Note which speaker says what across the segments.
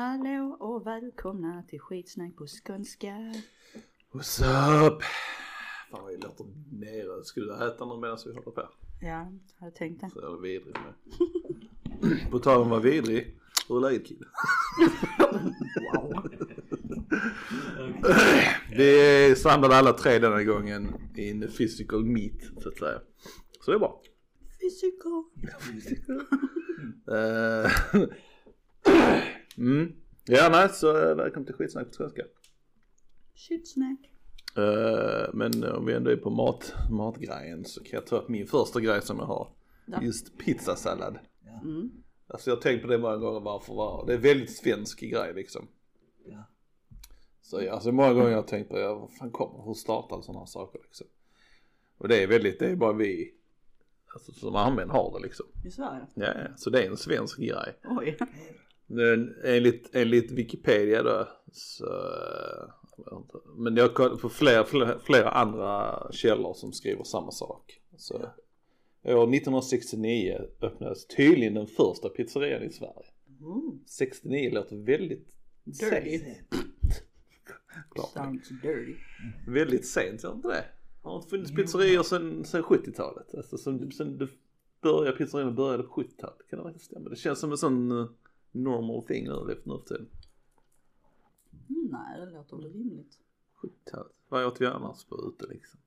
Speaker 1: Hallå och välkomna till skitsnack på skånska.
Speaker 2: What's up? Fan vad jag låter nere. Ska du äta något medan vi håller på?
Speaker 1: Ja, hade tänkt det.
Speaker 2: Så är det vidrigt med. På tal om att vara vidrig. Hur är läget kille?
Speaker 1: Wow.
Speaker 2: Vi är samlade alla tre denna gången i en physical meet så att säga. Så det är bra.
Speaker 1: Physical.
Speaker 2: Eh, mm. Ja nej så eh, välkommen till skitsnack på skånska.
Speaker 1: Shitsnack.
Speaker 2: Eh, men om vi ändå är på mat, matgrejen så kan jag ta upp min första grej som jag har.
Speaker 1: Ja.
Speaker 2: Just pizzasallad.
Speaker 1: Mm.
Speaker 2: Alltså jag har tänkt på det många gånger varför var det är väldigt svensk grej liksom.
Speaker 3: Ja.
Speaker 2: Så ja, alltså många gånger har jag tänkt på, ja, vad fan kommer, hur startar sådana här saker liksom. Och det är väldigt, det är bara vi, alltså som använder har det liksom.
Speaker 1: I Sverige?
Speaker 2: Ja, ja, så det är en svensk grej.
Speaker 1: Oj.
Speaker 2: Enligt, enligt Wikipedia då så, men jag har kollat på flera, flera, flera andra källor som skriver samma sak. Så år 1969 öppnades tydligen den första pizzerian i Sverige.
Speaker 1: Mm.
Speaker 2: 69 låter väldigt
Speaker 1: Dirty.
Speaker 2: sent.
Speaker 1: Sounds dirty.
Speaker 2: Väldigt sent, gör inte det? Har inte funnits pizzerior sen, sen 70-talet. Alltså sen, sen det började, pizzerierna började på 70-talet. Kan det verkligen stämma? Det känns som en sån uh, normal thing nu efter nu för tiden.
Speaker 1: Mm, nej, det låter väl rimligt.
Speaker 2: 70-talet. Vad åt vi annars på ute liksom?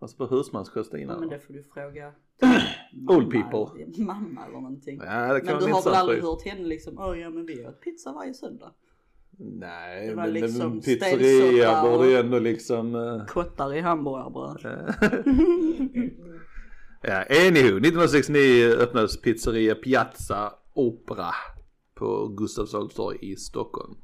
Speaker 2: Fast på husmanskost
Speaker 1: Ja,
Speaker 2: innan.
Speaker 1: men det får du fråga
Speaker 2: Old people.
Speaker 1: Mamma eller någonting.
Speaker 2: Ja det kan
Speaker 1: Men du har väl aldrig hört henne liksom, åh ja men vi åt pizza varje söndag.
Speaker 2: Nej
Speaker 1: Det var
Speaker 2: men
Speaker 1: liksom
Speaker 2: pizzeria borde ju ändå liksom uh,
Speaker 1: Kottar i hamburgarbröd.
Speaker 2: Ja, anywho, 1969 öppnades pizzeria Piazza Opera på Gustavs Adolfs torg i Stockholm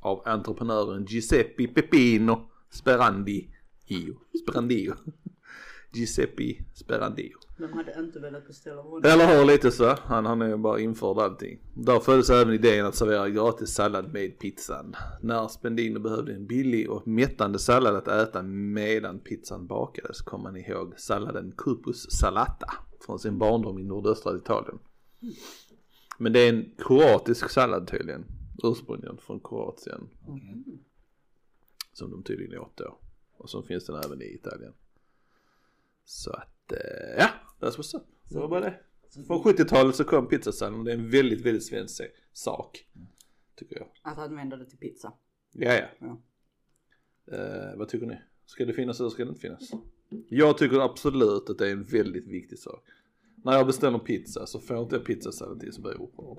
Speaker 2: av entreprenören Giuseppe Pepino Sperandi Io. Sperandio. Giuseppe Sperandio.
Speaker 1: De hade inte velat beställa honom.
Speaker 2: Eller har lite så, han, han är bara införd allting. Där föddes även idén att servera gratis sallad med pizzan. När Spendino behövde en billig och mättande sallad att äta medan pizzan bakades kom han ihåg salladen Cupus Salata från sin barndom i nordöstra Italien. Men det är en kroatisk sallad tydligen, ursprungligen från Kroatien. Som de tydligen åt då. Och så finns den även i Italien. Så att, eh, ja, that's what's up. Det var bara det. Från 70-talet så kom pizzasalladen det är en väldigt, väldigt svensk sak. Tycker jag.
Speaker 1: Att använda det till pizza.
Speaker 2: Ja, ja.
Speaker 1: Ja.
Speaker 2: Eh, vad tycker ni? Ska det finnas eller ska det inte finnas? Jag tycker absolut att det är en väldigt viktig sak. När jag beställer pizza så får inte jag pizzasallad till så blir jag upprörd.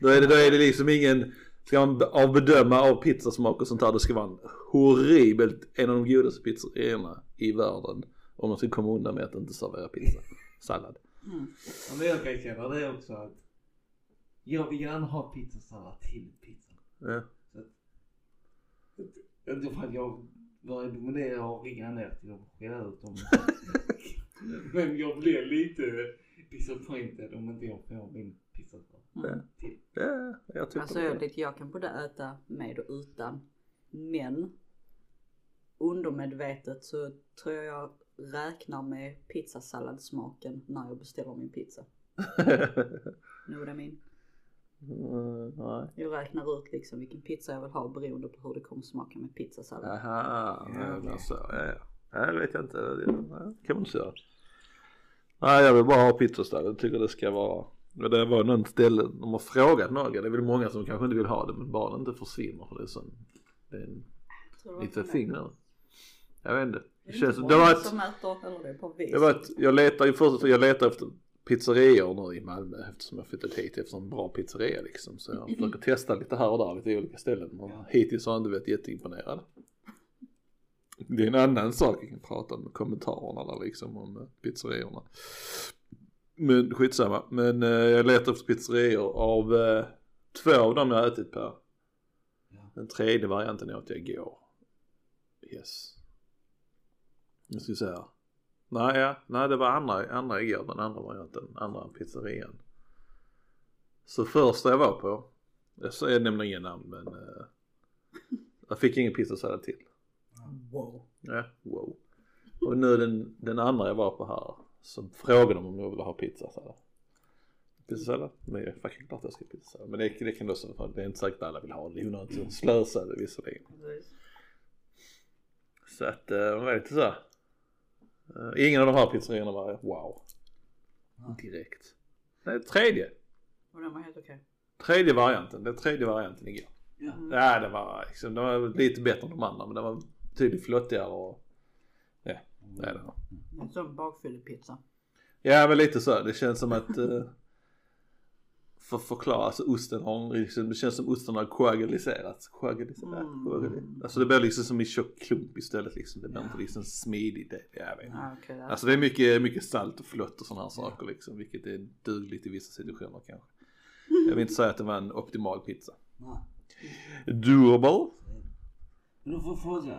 Speaker 2: då, är det, då är det liksom ingen, ska man av bedöma av pizzasmak och sånt där, det ska vara en horribelt, en av de godaste pizzerierna i världen. Om man ska komma undan med att inte servera pizza. Sallad.
Speaker 1: Mm.
Speaker 3: Ja, men jag kan känna det också att jag vill gärna ha pizzasallad till pizzan.
Speaker 2: Ja.
Speaker 3: Inte för att jag börjar dominera och ringa ner till dem och skälla ut dem. Men jag blir lite disappointed om inte jag får min pizzasallad
Speaker 1: Mm.
Speaker 3: till.
Speaker 2: Ja, jag tycker
Speaker 1: Alltså
Speaker 2: det.
Speaker 1: jag, lite, jag kan både äta med och utan. Men undermedvetet så tror jag jag räknar med pizzasalladsmaken när jag beställer min pizza. Know what I mean?
Speaker 2: Mm, nej.
Speaker 1: Jag räknar ut liksom vilken pizza jag vill ha beroende på hur det kommer smaka med pizzasallad.
Speaker 2: Aha,
Speaker 3: Ja,
Speaker 2: okay. så, ja, ja. Ja, det vet jag inte. Det kan man inte säga. Nej, jag vill bara ha pizzasallad. Jag tycker det ska vara. Men det var något ställe, de har frågat några, det är väl många som kanske inte vill ha det men bara det inte försvinner för det är sån, det är en liten thing nu. Jag vet inte.
Speaker 1: Det
Speaker 2: Det känns, det var ett,
Speaker 1: som äter, det på vis.
Speaker 2: det var ett, jag letar ju först, jag letar efter pizzerior nu i Malmö eftersom jag flyttat hit efter en bra pizzeria liksom. Så jag försöker testa lite här och där, lite olika ställen. Och hittills har jag inte varit jätteimponerad. Det är en annan sak jag kan prata om kommentarerna där liksom om eh, pizzeriorna. Men skitsamma. Men eh, jag letar efter pizzerior av eh, två av dem jag har ätit på.
Speaker 3: Ja.
Speaker 2: Den tredje varianten åt jag igår. Yes. Nu ska vi se här. Nej, ja, nej det var andra, andra igår, den andra varianten, andra pizzerian. Så första jag var på, jag säger nämligen inga namn men eh, jag fick ingen pizzasallad till.
Speaker 1: Wow.
Speaker 2: Ja, wow. Och nu den, den andra jag var på här så frågade de om jag ville ha pizzasallad. Pizzasallad? Men det är fucking klart jag ska ha pizzasallad. Men det, det kan du också, för det är inte säkert alla vill ha det. Det är onödigt slösade visserligen.
Speaker 1: Precis.
Speaker 2: Så att, eh, är det så? här? Eh, ingen av de här pizzerierna var wow. Direkt. Nej, tredje.
Speaker 1: Och den var helt okej.
Speaker 2: Tredje varianten. Den tredje varianten igår.
Speaker 3: Ja.
Speaker 2: Ja, det var liksom, det var lite bättre än de andra men det var tydligt flottigare och ja, det är det.
Speaker 1: En sån bakfyllepizza.
Speaker 2: Ja men lite så, det känns som att eh, för att förklara, alltså osten har liksom, det känns som osten har koagaliserats. Koagaliserat?
Speaker 1: Mm.
Speaker 2: Koagaliserat. Alltså det blir liksom som i tjock klump istället liksom. Det blir inte liksom smidigt. Det, jag vet inte.
Speaker 1: Ja, okej. där.
Speaker 2: Alltså det är mycket, mycket salt och flott och sådana här saker liksom. Vilket är dugligt i vissa situationer kanske. Jag vill inte säga att det var en optimal pizza.
Speaker 3: Nej.
Speaker 2: Doable.
Speaker 3: Men då får jag fråga.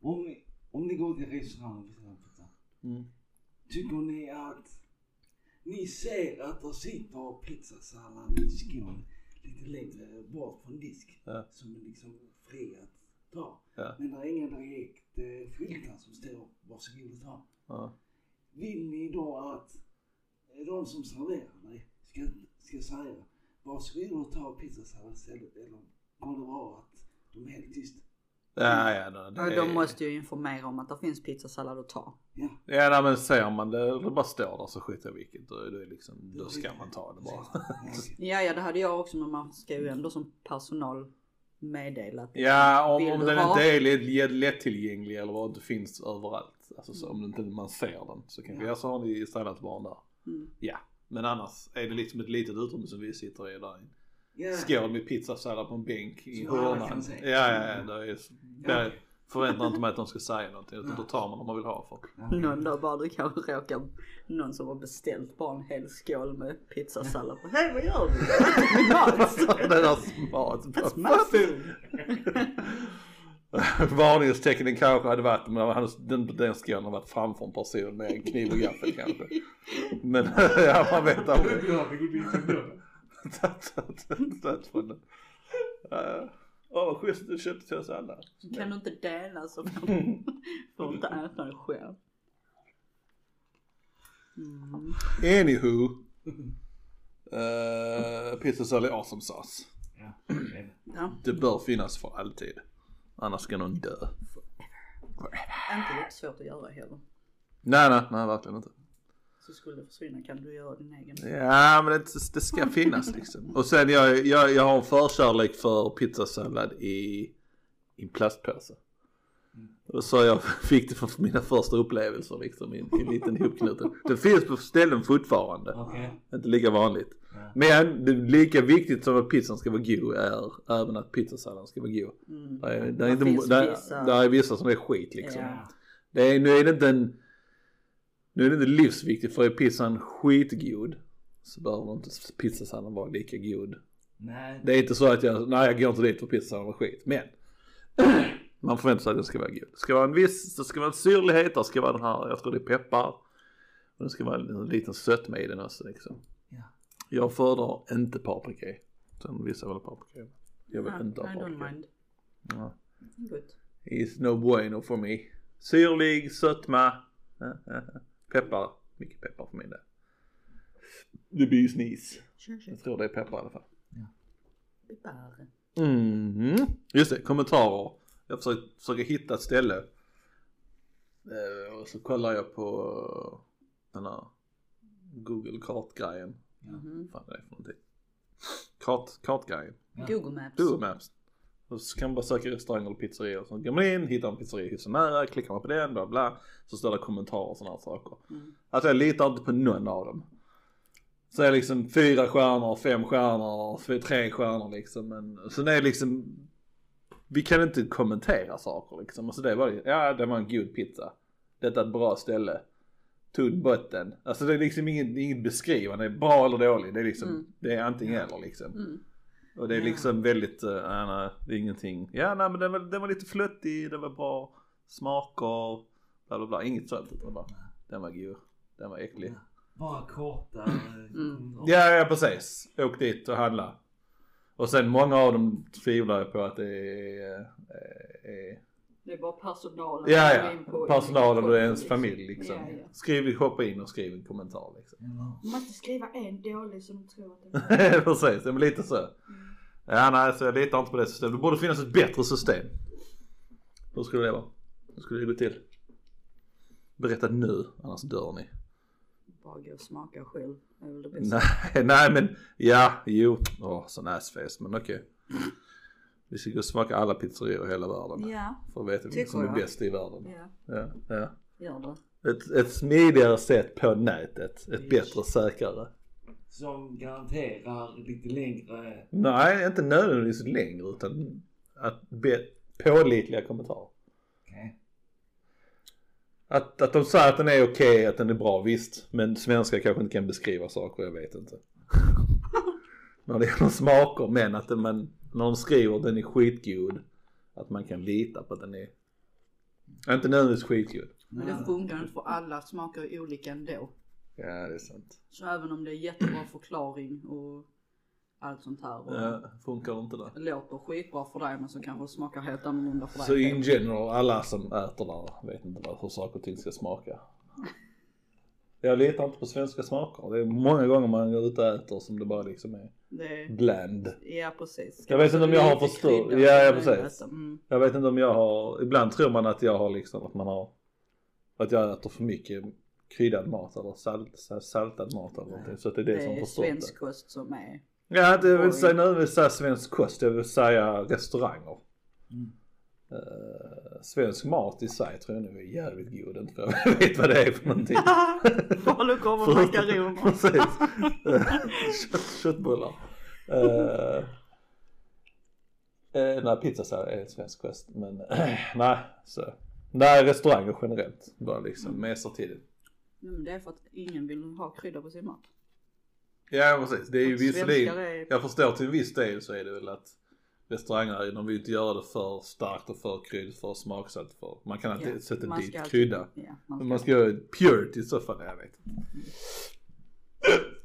Speaker 3: om, ni- om ni går till restaurang.
Speaker 2: Mm.
Speaker 3: Tycker ni att ni ser att det sitter pizzasallad i skål lite längre bort från disk.
Speaker 2: Ja.
Speaker 3: Som är liksom fri att ta.
Speaker 2: Ja.
Speaker 3: Men det är inga direkt eh, skyltar som står varsågod och ta.
Speaker 2: Ja.
Speaker 3: Vill ni då att eh, de som serverar dig ska, ska säga varsågod och ta pizzasallad istället eller går det bra att de är helt tysta?
Speaker 2: Ja, ja, det, det
Speaker 1: de måste ju informera om att det finns pizzasallad att ta.
Speaker 3: Ja.
Speaker 2: Ja nej, men ser man det, det bara står där så skiter jag vilket. Då, då, är liksom, då ska man ta det bara.
Speaker 3: Ja.
Speaker 1: Ja, det hade jag också men man ska ju ändå som personal meddela att
Speaker 2: Ja om, om den
Speaker 1: ha?
Speaker 2: inte är lätt- lättillgänglig eller vad det finns överallt. Alltså så om inte man ser den så kanske,
Speaker 3: Ja.
Speaker 2: ja så har ni salladsbarn där.
Speaker 1: Mm.
Speaker 2: Ja. Men annars är det liksom ett litet utrymme som vi sitter i där.
Speaker 3: Ja.
Speaker 2: Skål med pizzasallad på en bänk i hörnan. Ja, ja, ja. Det är,
Speaker 3: Ja.
Speaker 2: jag förväntar inte mig att de ska säga någonting utan då tar man om man vill ha för.
Speaker 1: Någon dag bara du kanske råkar, någon som har beställt bara en hel skål med pizzasallad. Hej vad gör du? Min mat!
Speaker 2: det där mat.
Speaker 1: My food!
Speaker 2: Varningstecknen kanske hade varit, men han- den, den skålen har varit framför en person med en kniv och gaffel kanske. Men ja, man vet aldrig. Den. Eh, Åh vad schysst du köpte till oss alla.
Speaker 1: Kan du inte dela så får får du inte äta det själv. Mm.
Speaker 2: Anywho. Uh, pizzasallad är awesome sauce.
Speaker 3: Ja, det.
Speaker 1: Ja,
Speaker 2: bör finnas för alltid. Annars ska någon dö.
Speaker 1: inte lite svårt att göra heller.
Speaker 2: Nej, nej, nej verkligen inte.
Speaker 1: Så skulle försvinna kan du göra din egen.
Speaker 2: Ja men det, det ska finnas liksom. Och sen jag, jag, jag har en förkärlek för pizzasallad i, i en plastpåse. Och så jag fick det från mina första upplevelser liksom i, en liten hopknuten. Det finns på ställen fortfarande.
Speaker 3: Okej.
Speaker 2: Inte lika vanligt.
Speaker 3: Ja.
Speaker 2: Men det är lika viktigt som att pizzan ska vara god är även att pizzasalladen ska vara god.
Speaker 1: Mm.
Speaker 2: Det är, det är,
Speaker 1: Det
Speaker 2: inte, det,
Speaker 1: vissa-
Speaker 2: det är vissa som är skit liksom.
Speaker 1: Ja.
Speaker 2: Det är, nu är det inte en, nu är det inte livsviktigt för är pizzan skitgod så behöver inte pizzasalladen vara lika god.
Speaker 3: Nej.
Speaker 2: Det är inte så att jag, nej jag går inte dit för pizzasalladen var skit. Men man förväntar sig att den ska vara god. Det ska vara en viss, det ska vara en syrlighet, det ska vara den här, jag tror det är peppar. Och det ska vara en liten sötma i den också liksom.
Speaker 3: Ja.
Speaker 2: Jag föredrar inte paprika. Sen vissa vill ha paprika. Jag vill
Speaker 1: Ja,
Speaker 2: inte ha
Speaker 1: I don't
Speaker 2: paprika.
Speaker 1: mind.
Speaker 2: Ja.
Speaker 1: Good.
Speaker 2: Is no bueno for me. Syrlig, sötma, peppar. Mycket peppar för min del. Bee's knees.
Speaker 1: Sure, sure.
Speaker 2: Jag tror det är peppar i alla fall.
Speaker 1: Peppar.
Speaker 2: Mhm. Just det, kommentarer. Jag försöker, försöker hitta ett ställe. Eh, och så kollar jag på den här Google kartgrejen.
Speaker 1: Mhm.
Speaker 2: Vad fan är det för någonting? Kart, kartgrejen.
Speaker 1: Google Maps.
Speaker 2: Google Maps. Och så kan man bara söka restauranger eller pizzerior. Så går man in, hittar en pizzeria hyfsat nära, klickar man på den, bla bla. Så står det kommentarer och sådana saker.
Speaker 1: Mm.
Speaker 2: Alltså jag litar inte på någon av dem. Så är det liksom fyra stjärnor, fem stjärnor, tre stjärnor liksom. Men sen är det liksom, vi kan inte kommentera saker liksom. Alltså det är bara, ja det var en god pizza. Detta är ett bra ställe. Tunn botten. Alltså det är liksom inget, inget beskrivande, det bra eller dåligt. Det är liksom,
Speaker 1: Mm.
Speaker 2: det är antingen eller liksom.
Speaker 1: Mm.
Speaker 2: Och det är liksom väldigt, uh, nej, det är ingenting. Ja nej men den var, den var lite flöttig, det var bra smaker, bla bla bla. Inget sånt utan bara, den var god, den var äcklig.
Speaker 3: Bara korta eh,
Speaker 1: Mm.
Speaker 2: Ja, ja precis. Åk dit och handla. Och sen många av dem tvivlar på att det är, är, är
Speaker 1: Det är bara personalen.
Speaker 2: Ja, ja.
Speaker 1: in på-
Speaker 2: Personalen och ens familj liksom.
Speaker 1: Ja, ja.
Speaker 2: Skriv, hoppa in och skriv en kommentar liksom.
Speaker 1: Du måste skriva en dålig som de tror att det är.
Speaker 2: Precis, det är lite så. Ja nej, så jag litar inte på det systemet. Det borde finnas ett bättre system. Hur skulle det vara? Hur skulle det gå till? Berätta nu, annars dör ni.
Speaker 1: Bara gå och smaka själv. Det är väl det bästa.
Speaker 2: Nej, nej men ja, jo. Åh, sån assface, men okej. Vi ska gå och smaka alla pizzerior i hela världen.
Speaker 1: Ja,
Speaker 2: För att veta vilken som är bäst i världen.
Speaker 1: ja,
Speaker 2: Ja, ja.
Speaker 1: gör det.
Speaker 2: Ett, ett smidigare sätt på nätet. Ett bättre, säkrare.
Speaker 3: som garanterar lite längre.
Speaker 2: Nej, inte nödvändigtvis längre utan att be, pålitliga kommentarer.
Speaker 3: Okej.
Speaker 2: Att, att de säger att den är okej, att den är bra, visst. Men svenska kanske inte kan beskriva saker, jag vet inte. När det gäller smaker, men att den, man, när de skriver att den är skitgod, att man kan lita på att den är, inte nödvändigtvis skitgod.
Speaker 1: Men det funkar inte för alla smakar olika ändå.
Speaker 2: Ja, det är sant.
Speaker 1: Så även om det är jättebra förklaring och allt sånt här och
Speaker 2: Ja, funkar inte det.
Speaker 1: det låter skitbra för dig men så kanske det smakar helt annorlunda för dig.
Speaker 2: Så in general, alla som äter där vet inte vad- hur saker och ting ska smaka. Jag litar inte på svenska smaker. Det är många gånger man går ut och äter som det bara liksom är Bland.
Speaker 1: ja precis.
Speaker 2: Jag vet inte om jag har förstått- ja, ja,
Speaker 1: är det
Speaker 2: precis.
Speaker 1: lätt. Mm.
Speaker 2: Jag vet inte om jag har, ibland tror man att jag har liksom att man har, att jag äter för mycket kryddad mat eller salt, saltad mat eller någonting. Så att det är det,
Speaker 1: Det
Speaker 2: som
Speaker 1: är
Speaker 2: förstår det.
Speaker 1: svensk kost som är.
Speaker 2: Ja, det vill säga nödvändigtvis säga svensk kost, jag vill säga restauranger.
Speaker 3: Mm.
Speaker 2: Eh, svensk mat i sig tror jag nog är jävligt god, inte för jag vet vad det är för någonting.
Speaker 1: Falukorv och makaroner.
Speaker 2: Precis. Eh, Kött, köttbullar. Uh, uh, nej, pizzasallad är svensk kost, men nej, så. Nej, restauranger generellt, bara liksom mesar till det.
Speaker 1: Men det är för att ingen vill ha krydda på sin mat.
Speaker 2: Ja precis, det är ju visserligen,
Speaker 1: är-
Speaker 2: jag förstår till en viss del så är det väl att restauranger, de vill inte göra det för starkt och för krydd, för smaksatt, för, man kan alltid
Speaker 1: Ja,
Speaker 2: sätta
Speaker 1: man
Speaker 2: dit
Speaker 1: alltid-
Speaker 2: krydda.
Speaker 1: Ja, man
Speaker 2: Men man ska göra purity i så fall, jag vet inte.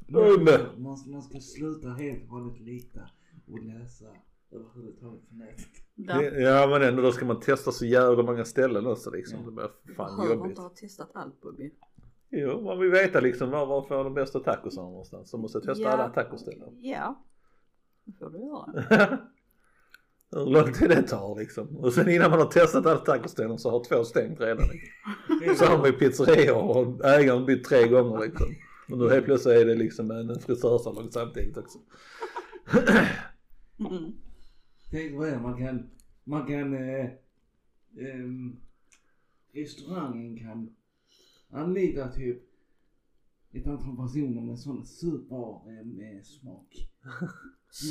Speaker 3: Man, man, man ska sluta helt och hållet lita och läsa överhuvudtaget på nätet.
Speaker 2: Ja men ändå då ska man testa så jävla många ställen också liksom.
Speaker 3: Ja.
Speaker 2: Det blir fan
Speaker 1: behöver
Speaker 2: jobbigt.
Speaker 1: inte ha testat allt Bobby.
Speaker 2: Jo, man vill veta liksom var, var får de bästa tacosarna någonstans. Så måste jag testa
Speaker 1: Ja.
Speaker 2: alla tacoställen.
Speaker 1: Ja. Det får du göra.
Speaker 2: Hur lång tid det tar liksom. Och sen innan man har testat alla tacoställen så har två stängt redan. Liksom. Man ju pizzerior och ägaren bytt tre gånger liksom. Och nu helt plötsligt är det liksom en frisörsalong samtidigt också.
Speaker 1: Mm.
Speaker 3: Tänk vad det man kan, man kan, eh, ehm, restaurangen kan anlita typ ett antal personer med sån super eh, med smak.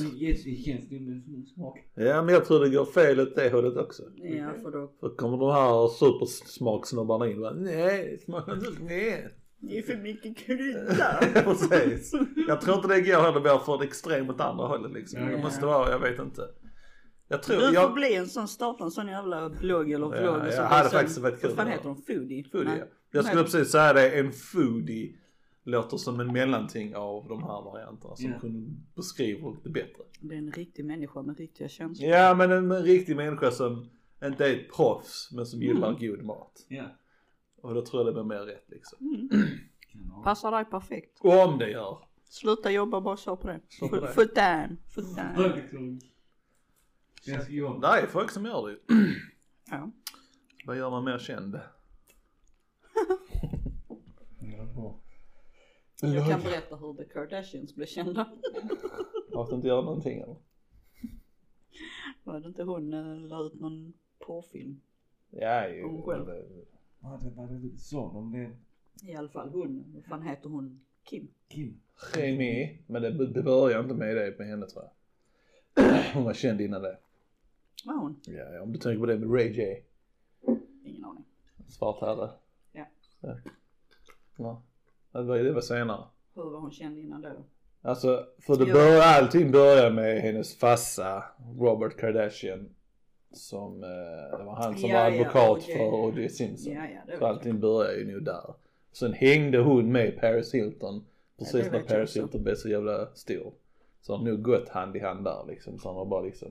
Speaker 3: Med sin smak.
Speaker 2: Ja men jag tror det går fel åt det hållet också.
Speaker 1: Ja för då.
Speaker 2: För kommer de här supersmaksnobbarna in och bara, nej, det smakar inte, nej.
Speaker 1: Det är för mycket krydda.
Speaker 2: Precis. Jag tror inte det går heller mer för det extrem åt andra hållet liksom. Det
Speaker 1: Ja.
Speaker 2: måste vara, jag vet inte. Jag tror,
Speaker 1: Du får
Speaker 2: jag,
Speaker 1: bli en sån, starta en sån jävla blogg eller
Speaker 2: Ja,
Speaker 1: vlogg.
Speaker 2: ja,
Speaker 1: som
Speaker 2: hade faktiskt varit kul
Speaker 1: Vad fan heter de? Foodie?
Speaker 2: foodie,
Speaker 1: Nej.
Speaker 2: ja. jag skulle precis säga det, en foodie låter som en mellanting av de här varianterna som
Speaker 3: Ja.
Speaker 2: kunde beskriva lite bättre.
Speaker 1: Det är en riktig människa med riktiga känslor.
Speaker 2: Ja men en, en riktig människa som inte är ett proffs men som gillar
Speaker 1: Mm.
Speaker 2: god mat.
Speaker 3: Ja.
Speaker 2: Och då tror jag det blir mer rätt liksom.
Speaker 3: Ha.
Speaker 1: Passar dig perfekt.
Speaker 2: Och om det gör.
Speaker 1: Sluta jobba, bara kör på det. Foot down, foot down.
Speaker 2: Det är folk som gör det.
Speaker 1: Ja.
Speaker 2: Vad gör man mer känd?
Speaker 3: Ja.
Speaker 1: Jag kan berätta hur The Kardashians blev kända.
Speaker 2: Att inte göra någonting eller?
Speaker 1: Var det inte hon äh, la ut någon porrfilm?
Speaker 2: Ja,
Speaker 1: Hon
Speaker 2: jo.
Speaker 1: själv.
Speaker 2: det
Speaker 3: var det sa de det.
Speaker 1: I alla fall hon. Vad fan heter hon? Kim?
Speaker 3: Kim.
Speaker 2: Remi, men det, det börjar inte med det med henne tror jag. Hon var känd innan det.
Speaker 1: Var hon?
Speaker 2: Ja, ja, om du tänker på det med Ray J.
Speaker 1: Ingen aning.
Speaker 2: Svart herre.
Speaker 1: Ja.
Speaker 2: Ja. ja. Det var, det var senare.
Speaker 1: Hur var hon känd innan då?
Speaker 2: Alltså, för det börjar, allting börjar med hennes farsa Robert Kardashian. Som, eh, det var han som
Speaker 1: Ja,
Speaker 2: var
Speaker 1: ja,
Speaker 2: advokat
Speaker 1: O.J.
Speaker 2: för O.J. Simpson.
Speaker 1: Ja, ja,
Speaker 2: Så allting börjar ju nog där. Sen hängde hon med Paris Hilton precis
Speaker 1: Ja,
Speaker 2: när Paris. Hilton blev så jävla stor. Så har nog gått hand i hand där liksom. Så han har bara liksom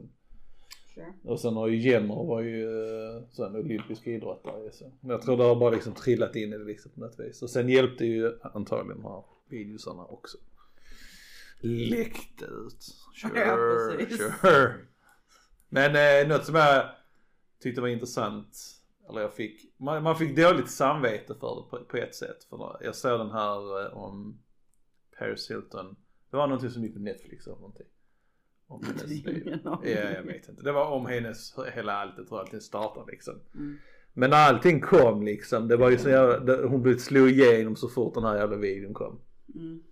Speaker 1: Sure.
Speaker 2: Och sen har ju Jenner var ju eh, sån olympisk idrottare så. Men jag tror det har bara liksom trillat in i det liksom på något vis. Och sen hjälpte ju antagligen de här videosarna också. Läckte ut. Sure,
Speaker 1: Ja,
Speaker 2: sure. Men eh, något som jag tyckte var intressant, eller jag fick, man, man fick dåligt samvete för det på, på ett sätt. För jag såg den här eh, om Paris Hilton, det var någonting som gick på Netflix eller någonting. Om hennes liv. Ja, jag vet inte. Det var om hennes, hela alltet, hur allting startade liksom.
Speaker 1: Mm.
Speaker 2: Men när allting kom liksom, det var ju så jävla, hon blev slog igenom så fort den här jävla videon kom.
Speaker 1: Mm.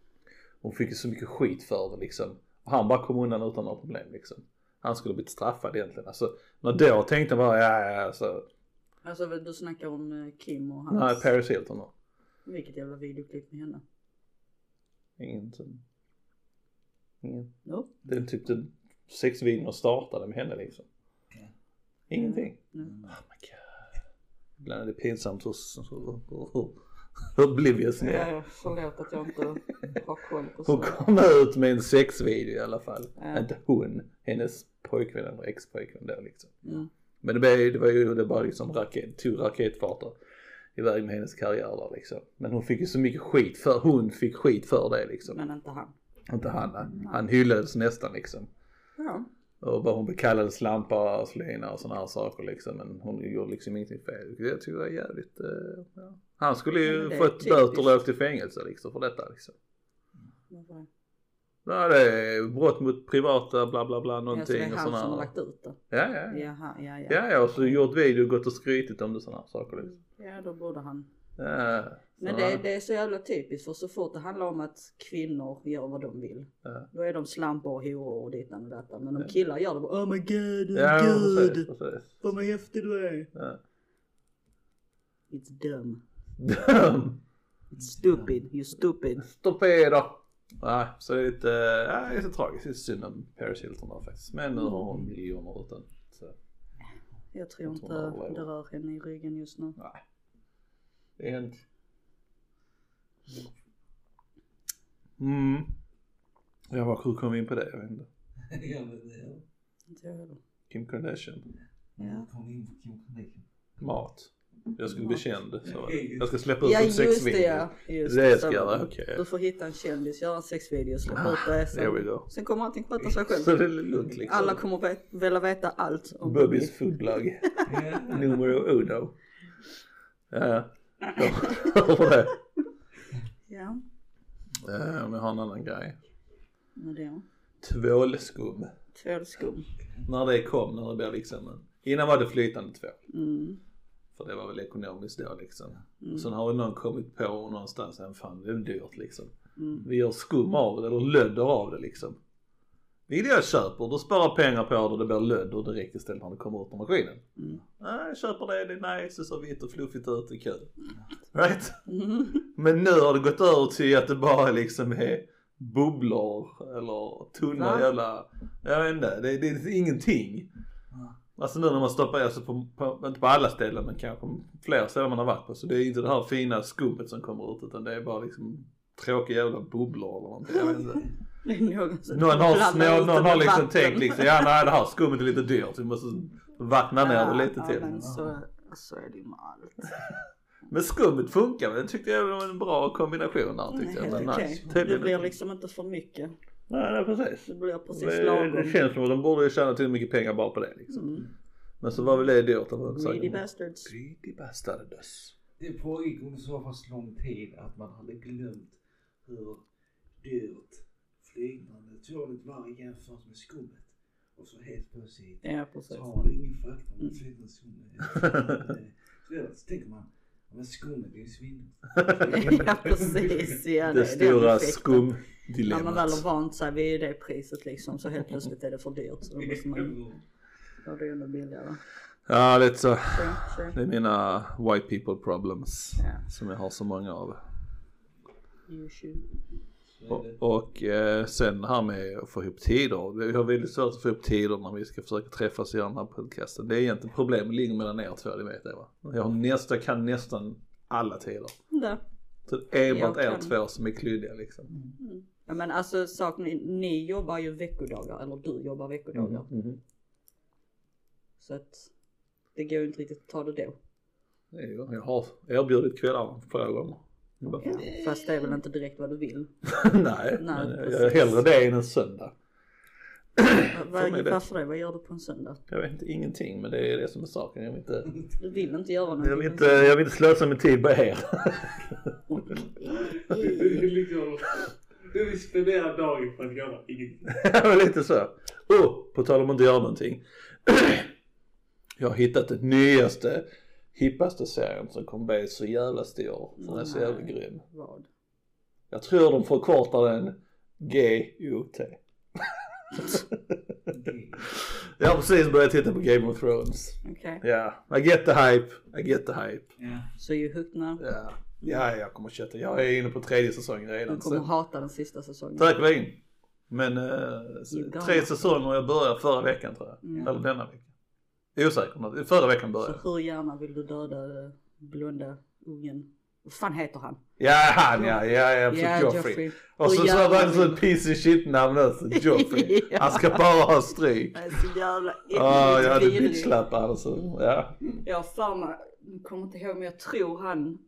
Speaker 2: Hon fick ju så mycket skit för det liksom. Och han bara kom undan utan några problem liksom. Han skulle blivit straffad egentligen. Alltså, när då tänkte jag bara, ja ja alltså,
Speaker 1: Alltså du snackar om eh, Kim och hans.
Speaker 2: nej Paris Hilton då.
Speaker 1: Vilket jävla videoklipp med henne.
Speaker 2: Ingen ingen.
Speaker 1: No?
Speaker 2: Det är typ den sexvideon startade med henne liksom. Ingenting.
Speaker 1: No.
Speaker 2: Oh my god. Ibland är det pinsamt hur, hur, hur, hur oblivious ni är.
Speaker 1: Ja, förlåt att jag inte har koll på
Speaker 2: Hon
Speaker 1: så.
Speaker 2: kom ut med en sexvideo i alla fall.
Speaker 1: Ja.
Speaker 2: Inte hon, hennes pojkvän eller ex-pojkvän då liksom.
Speaker 1: Mm.
Speaker 2: Men det, blev, det var ju, det bara liksom raket, tog raketfarter iväg med hennes karriär där liksom. Men hon fick ju så mycket skit för, hon fick skit för det liksom.
Speaker 1: Men inte han.
Speaker 2: Inte han, han, han hyllades nästan liksom.
Speaker 1: Ja.
Speaker 2: Och bara hon blev kallad slampa och slina och sådana här saker liksom. Men hon gjorde liksom ingenting fel. Jag tycker det var jävligt, eh, ja. Han skulle ju
Speaker 1: det
Speaker 2: fått böter och åkt i fängelse liksom för detta liksom.
Speaker 1: Det?
Speaker 2: Ja det är brott mot privata bla bla bla
Speaker 1: Ja, så
Speaker 2: någonting
Speaker 1: det är
Speaker 2: och
Speaker 1: han
Speaker 2: sådana
Speaker 1: som har lagt ut det.
Speaker 2: Ja ja. ja.
Speaker 1: Jaha, ja, ja.
Speaker 2: Ja ja och så gjort video och gått och skrytit om det sådana saker liksom.
Speaker 1: Ja, då borde han.
Speaker 2: Ja,
Speaker 1: Men
Speaker 2: så
Speaker 1: det, det är så jävla typiskt för så fort det handlar om att kvinnor gör vad de vill.
Speaker 2: Ja.
Speaker 1: Då är de slampor och horor och dittan och detta. Men om killar gör det bara oh my god, oh
Speaker 2: Ja
Speaker 1: god.
Speaker 2: precis, precis.
Speaker 1: Vad vad häftig du är.
Speaker 2: Ja.
Speaker 1: It's dumb.
Speaker 2: Dum.
Speaker 1: It's stupid. You stupid.
Speaker 2: Torpeder. Nej, så det är lite, ja, det är lite tragiskt. Det är synd om Paris Hilton där faktiskt. Men nu har hon miljoner utan. Så,
Speaker 1: Jag tror inte det rör henne i ryggen just nu.
Speaker 2: nej. Det är. Mm. Ja, vad- hur kom vi in på det? Jag vet inte.
Speaker 3: Ja, men det
Speaker 1: jag.
Speaker 2: Kim Kardashian.
Speaker 1: Ja.
Speaker 3: kom in på Kim Kardashian.
Speaker 2: Mat. Jag skulle bli känd. Så jag ska släppa ut
Speaker 1: Ja
Speaker 2: en
Speaker 1: det
Speaker 2: sexvideo.
Speaker 1: ja. Just
Speaker 2: Det ska jag göra, okej.
Speaker 1: Du får hitta en kändis, göra en sexvideo, släppa ut det. Sen, sen kommer allting sköta sig
Speaker 2: Så det
Speaker 1: själv.
Speaker 2: är lugnt liksom.
Speaker 1: Alla kommer vet, vilja veta allt om
Speaker 2: Bubbys foodblogg.
Speaker 3: Ja.
Speaker 2: Numero uno. Ja, det.
Speaker 1: Ja,
Speaker 2: Ja, men jag har en annan grej.
Speaker 1: vad det?
Speaker 2: Tvålskum.
Speaker 1: Tvålskum.
Speaker 2: När det kom, när det blev liksom en... Innan var det flytande tvål.
Speaker 1: Mm.
Speaker 2: För det var väl ekonomiskt då liksom. Och sen har någon kommit på någonstans, fan det är dyrt liksom.
Speaker 1: Mm.
Speaker 2: Vi gör skum av det, eller lödder av det liksom. Vill jag köper, du sparar pengar på det och det blir lödder direkt istället när det kommer ut ur maskinen.
Speaker 1: Mm.
Speaker 2: Nej, jag köper det, det är nice, det ser vitt och fluffigt ut, det är kul. Right?
Speaker 1: Mm.
Speaker 2: Men nu har det gått över till att det bara liksom är bubblor eller tunna
Speaker 1: Va?
Speaker 2: jävla, jag vet inte, det, det är ingenting. Alltså nu när man stoppar alltså på, på, inte på alla ställen men kanske fler ställen man har varit på så det är inte det här fina skummet som kommer ut utan det är bara liksom tråkiga jävla bubblor eller någonting, jag vet inte.
Speaker 1: Någon
Speaker 2: har, någon, någon har liksom
Speaker 1: vatten.
Speaker 2: tänkt liksom, ja nej det här skummet är lite dyrt, vi måste vattna ner det lite
Speaker 1: ja,
Speaker 2: till.
Speaker 1: men så, så är det ju med allt.
Speaker 2: Men skummet funkar, det tyckte jag var en bra kombination där tyckte jag.
Speaker 1: Helt
Speaker 2: Men
Speaker 1: okej.
Speaker 2: nice.
Speaker 1: Det blir
Speaker 2: inte.
Speaker 1: liksom inte för mycket.
Speaker 2: Nej, nej precis.
Speaker 1: Det blir precis
Speaker 2: Det,
Speaker 1: lagom.
Speaker 2: det känns som att de borde ju tjäna till mycket pengar bara på det liksom.
Speaker 1: Mm.
Speaker 2: Men så var väl det dyrt. Det var
Speaker 1: Greedy bastards.
Speaker 2: Greedy bastards.
Speaker 3: Det pågick under så pass lång tid att man hade glömt hur dyrt flygande tålet var jämfört med skummet. Och så helt plötsligt
Speaker 1: Ja precis.
Speaker 3: så har man ingen fakta om flytande skummet. Så tänker man, men skummet är ju svindyrt.
Speaker 1: ja precis. Ja,
Speaker 2: det
Speaker 1: det är
Speaker 2: stora
Speaker 1: effekten. När man
Speaker 2: skumdilemmat.
Speaker 1: väl har vant sig vid det priset liksom så helt plötsligt är det för dyrt. Så då måste man göra det ännu billigare.
Speaker 2: Ja, lite så.
Speaker 1: Sure, sure.
Speaker 2: Det är mina white people problems.
Speaker 1: Ja.
Speaker 2: Som jag har så många av.
Speaker 1: You should.
Speaker 2: Och, och eh, sen det här med att få ihop tider. Vi har väldigt svårt att få ihop tider när vi ska försöka träffas göra den här podcasten. Det är egentligen problemet ligger mellan er två, det vet jag va. Jag har nästa, kan nästan alla tider.
Speaker 1: Där.
Speaker 2: Så det är enbart er två som är klyddiga liksom.
Speaker 1: Ja men alltså saken ni jobbar ju veckodagar, eller du jobbar veckodagar.
Speaker 2: Mhm.
Speaker 1: Så att det går ju inte riktigt att ta det då.
Speaker 2: Det Jag har erbjudit kvällarna flera gånger. Bara,
Speaker 1: Ja, fast det är väl inte direkt vad du vill.
Speaker 2: Nej, men jag gör hellre det än en söndag.
Speaker 1: Vad,
Speaker 2: det.
Speaker 1: varför det? Vad gör du på en söndag?
Speaker 2: Jag vet inte ingenting men det är det som är saken. Jag vill inte,
Speaker 1: Du vill inte göra någonting.
Speaker 2: jag vill inte, jag vill inte slösa min tid på er.
Speaker 3: Du vill spendera dagen på att göra ingenting.
Speaker 2: Ja, lite så. Oh, på tal om att inte göra någonting. Jag har hittat den nyaste, hippaste serien som kommer bli så jävla stor. För den är så jävla grym.
Speaker 1: Vad?
Speaker 2: Jag tror de förkortar den G-O-T. Jag har precis börjat titta på Game of Thrones.
Speaker 1: Okej.
Speaker 2: Ja, I get the hype, I get the hype.
Speaker 3: Ja.
Speaker 1: Så you hooked now?
Speaker 2: Ja, ja jag kommer köta. Jag är inne på tredje säsongen
Speaker 1: Du
Speaker 2: redan.
Speaker 1: kommer
Speaker 2: Så.
Speaker 1: hata den sista säsongen.
Speaker 2: Säkerligen. Men
Speaker 1: got
Speaker 2: tre säsonger jag började förra veckan tror jag.
Speaker 1: Mm.
Speaker 2: Eller denna vecka. Osäker. Förra veckan
Speaker 1: Så
Speaker 2: började jag.
Speaker 1: hur gärna vill du döda eh, blonda ungen? Vad fan heter han?
Speaker 2: Ja han ja, ja, ja absolut
Speaker 1: Ja,
Speaker 2: Joffrey.
Speaker 1: Joffrey.
Speaker 2: Och så så
Speaker 1: gärna
Speaker 2: det så ett piece of shit namn också. Joffrey.
Speaker 1: Ja.
Speaker 2: Han ska bara ha stryk.
Speaker 1: Det är så jävla
Speaker 2: Ja, jag hade bitchlappar alltså. Ja.
Speaker 1: Jag har för mig, kommer inte ihåg men jag tror han,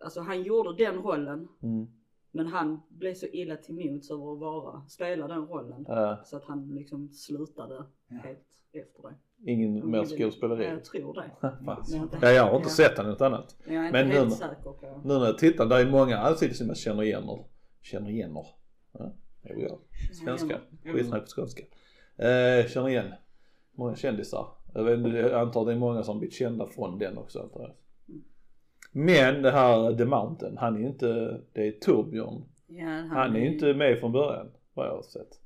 Speaker 1: alltså han gjorde den rollen.
Speaker 2: Mm.
Speaker 1: Men han blev så illa till mods över att vara, spela den rollen.
Speaker 2: Ja,
Speaker 1: Så att han liksom slutade helt efter det.
Speaker 2: Ingen mer skådespeleri.
Speaker 1: Jag tror det.
Speaker 2: Ja, jag har inte sett han något annat.
Speaker 1: Jag är inte
Speaker 2: Men
Speaker 1: helt
Speaker 2: nu-
Speaker 1: säker på.
Speaker 2: Nu när jag tittar, där är många ansikten som jag känner igen. Känner igen. Ja, är jag. Svenska. Skitsnack på skånska. Eh, känner igen. Många kändisar. Jag, vet, jag antar det är många som blivit kända från den också. antar jag. Men det här The Mountain, han är inte, det är Torbjörn.
Speaker 1: Ja, han,
Speaker 2: Han är ju inte med från början, vad jag har sett.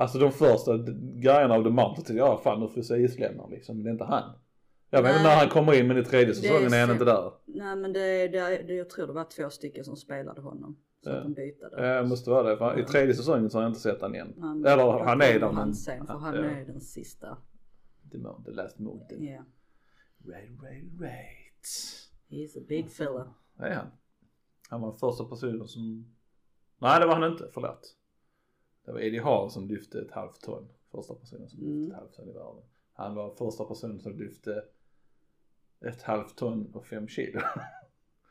Speaker 2: Alltså de första grejerna av The Mountain tänkte jag, ja fan nu får vi se isländare liksom, men det är inte han. Jag vet inte när han kommer in men i tredje
Speaker 1: Det
Speaker 2: säsongen är han inte där.
Speaker 1: Nej men det, det, det, jag tror det var två stycken som spelade honom. Så
Speaker 2: Ja.
Speaker 1: att de bytte
Speaker 2: Eh, måste vara det, för i tredje säsongen så har jag inte sett han igen.
Speaker 1: Han,
Speaker 2: Eller han är där men...
Speaker 1: Sen för han
Speaker 2: ja.
Speaker 1: är den sista.
Speaker 2: The, Mo- the Last Mountain.
Speaker 1: Ja.
Speaker 2: Right, right, right.
Speaker 1: He's a big fella.
Speaker 2: Det är han. Han var första personen som... Nej det var han inte, förlåt. Det var Eddie Hall som lyfte ett halvt ton. Första personen som lyfte
Speaker 1: Mm.
Speaker 2: ett halvt ton i världen. Han var första personen som lyfte ett halvt ton och fem kilo.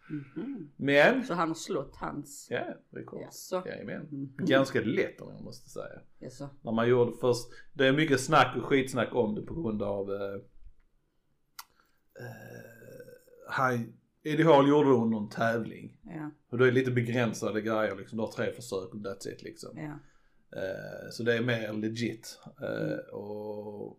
Speaker 1: Mhm.
Speaker 2: Men,
Speaker 1: Så han har slått hans.
Speaker 2: ja, rekord.
Speaker 1: Jaså?
Speaker 2: Jajamän.
Speaker 1: Mhm.
Speaker 2: Ganska lätt om jag måste säga.
Speaker 1: Jaså?
Speaker 2: När man gjorde först, det är mycket snack och skitsnack om det på grund av eh, eh, han, Eddie Hall gjorde det under en tävling.
Speaker 1: Ja,
Speaker 2: Och då är det lite begränsade grejer liksom, du har tre försök och that's it liksom.
Speaker 1: ja.
Speaker 2: Eh, så det är mer legit. Eh, och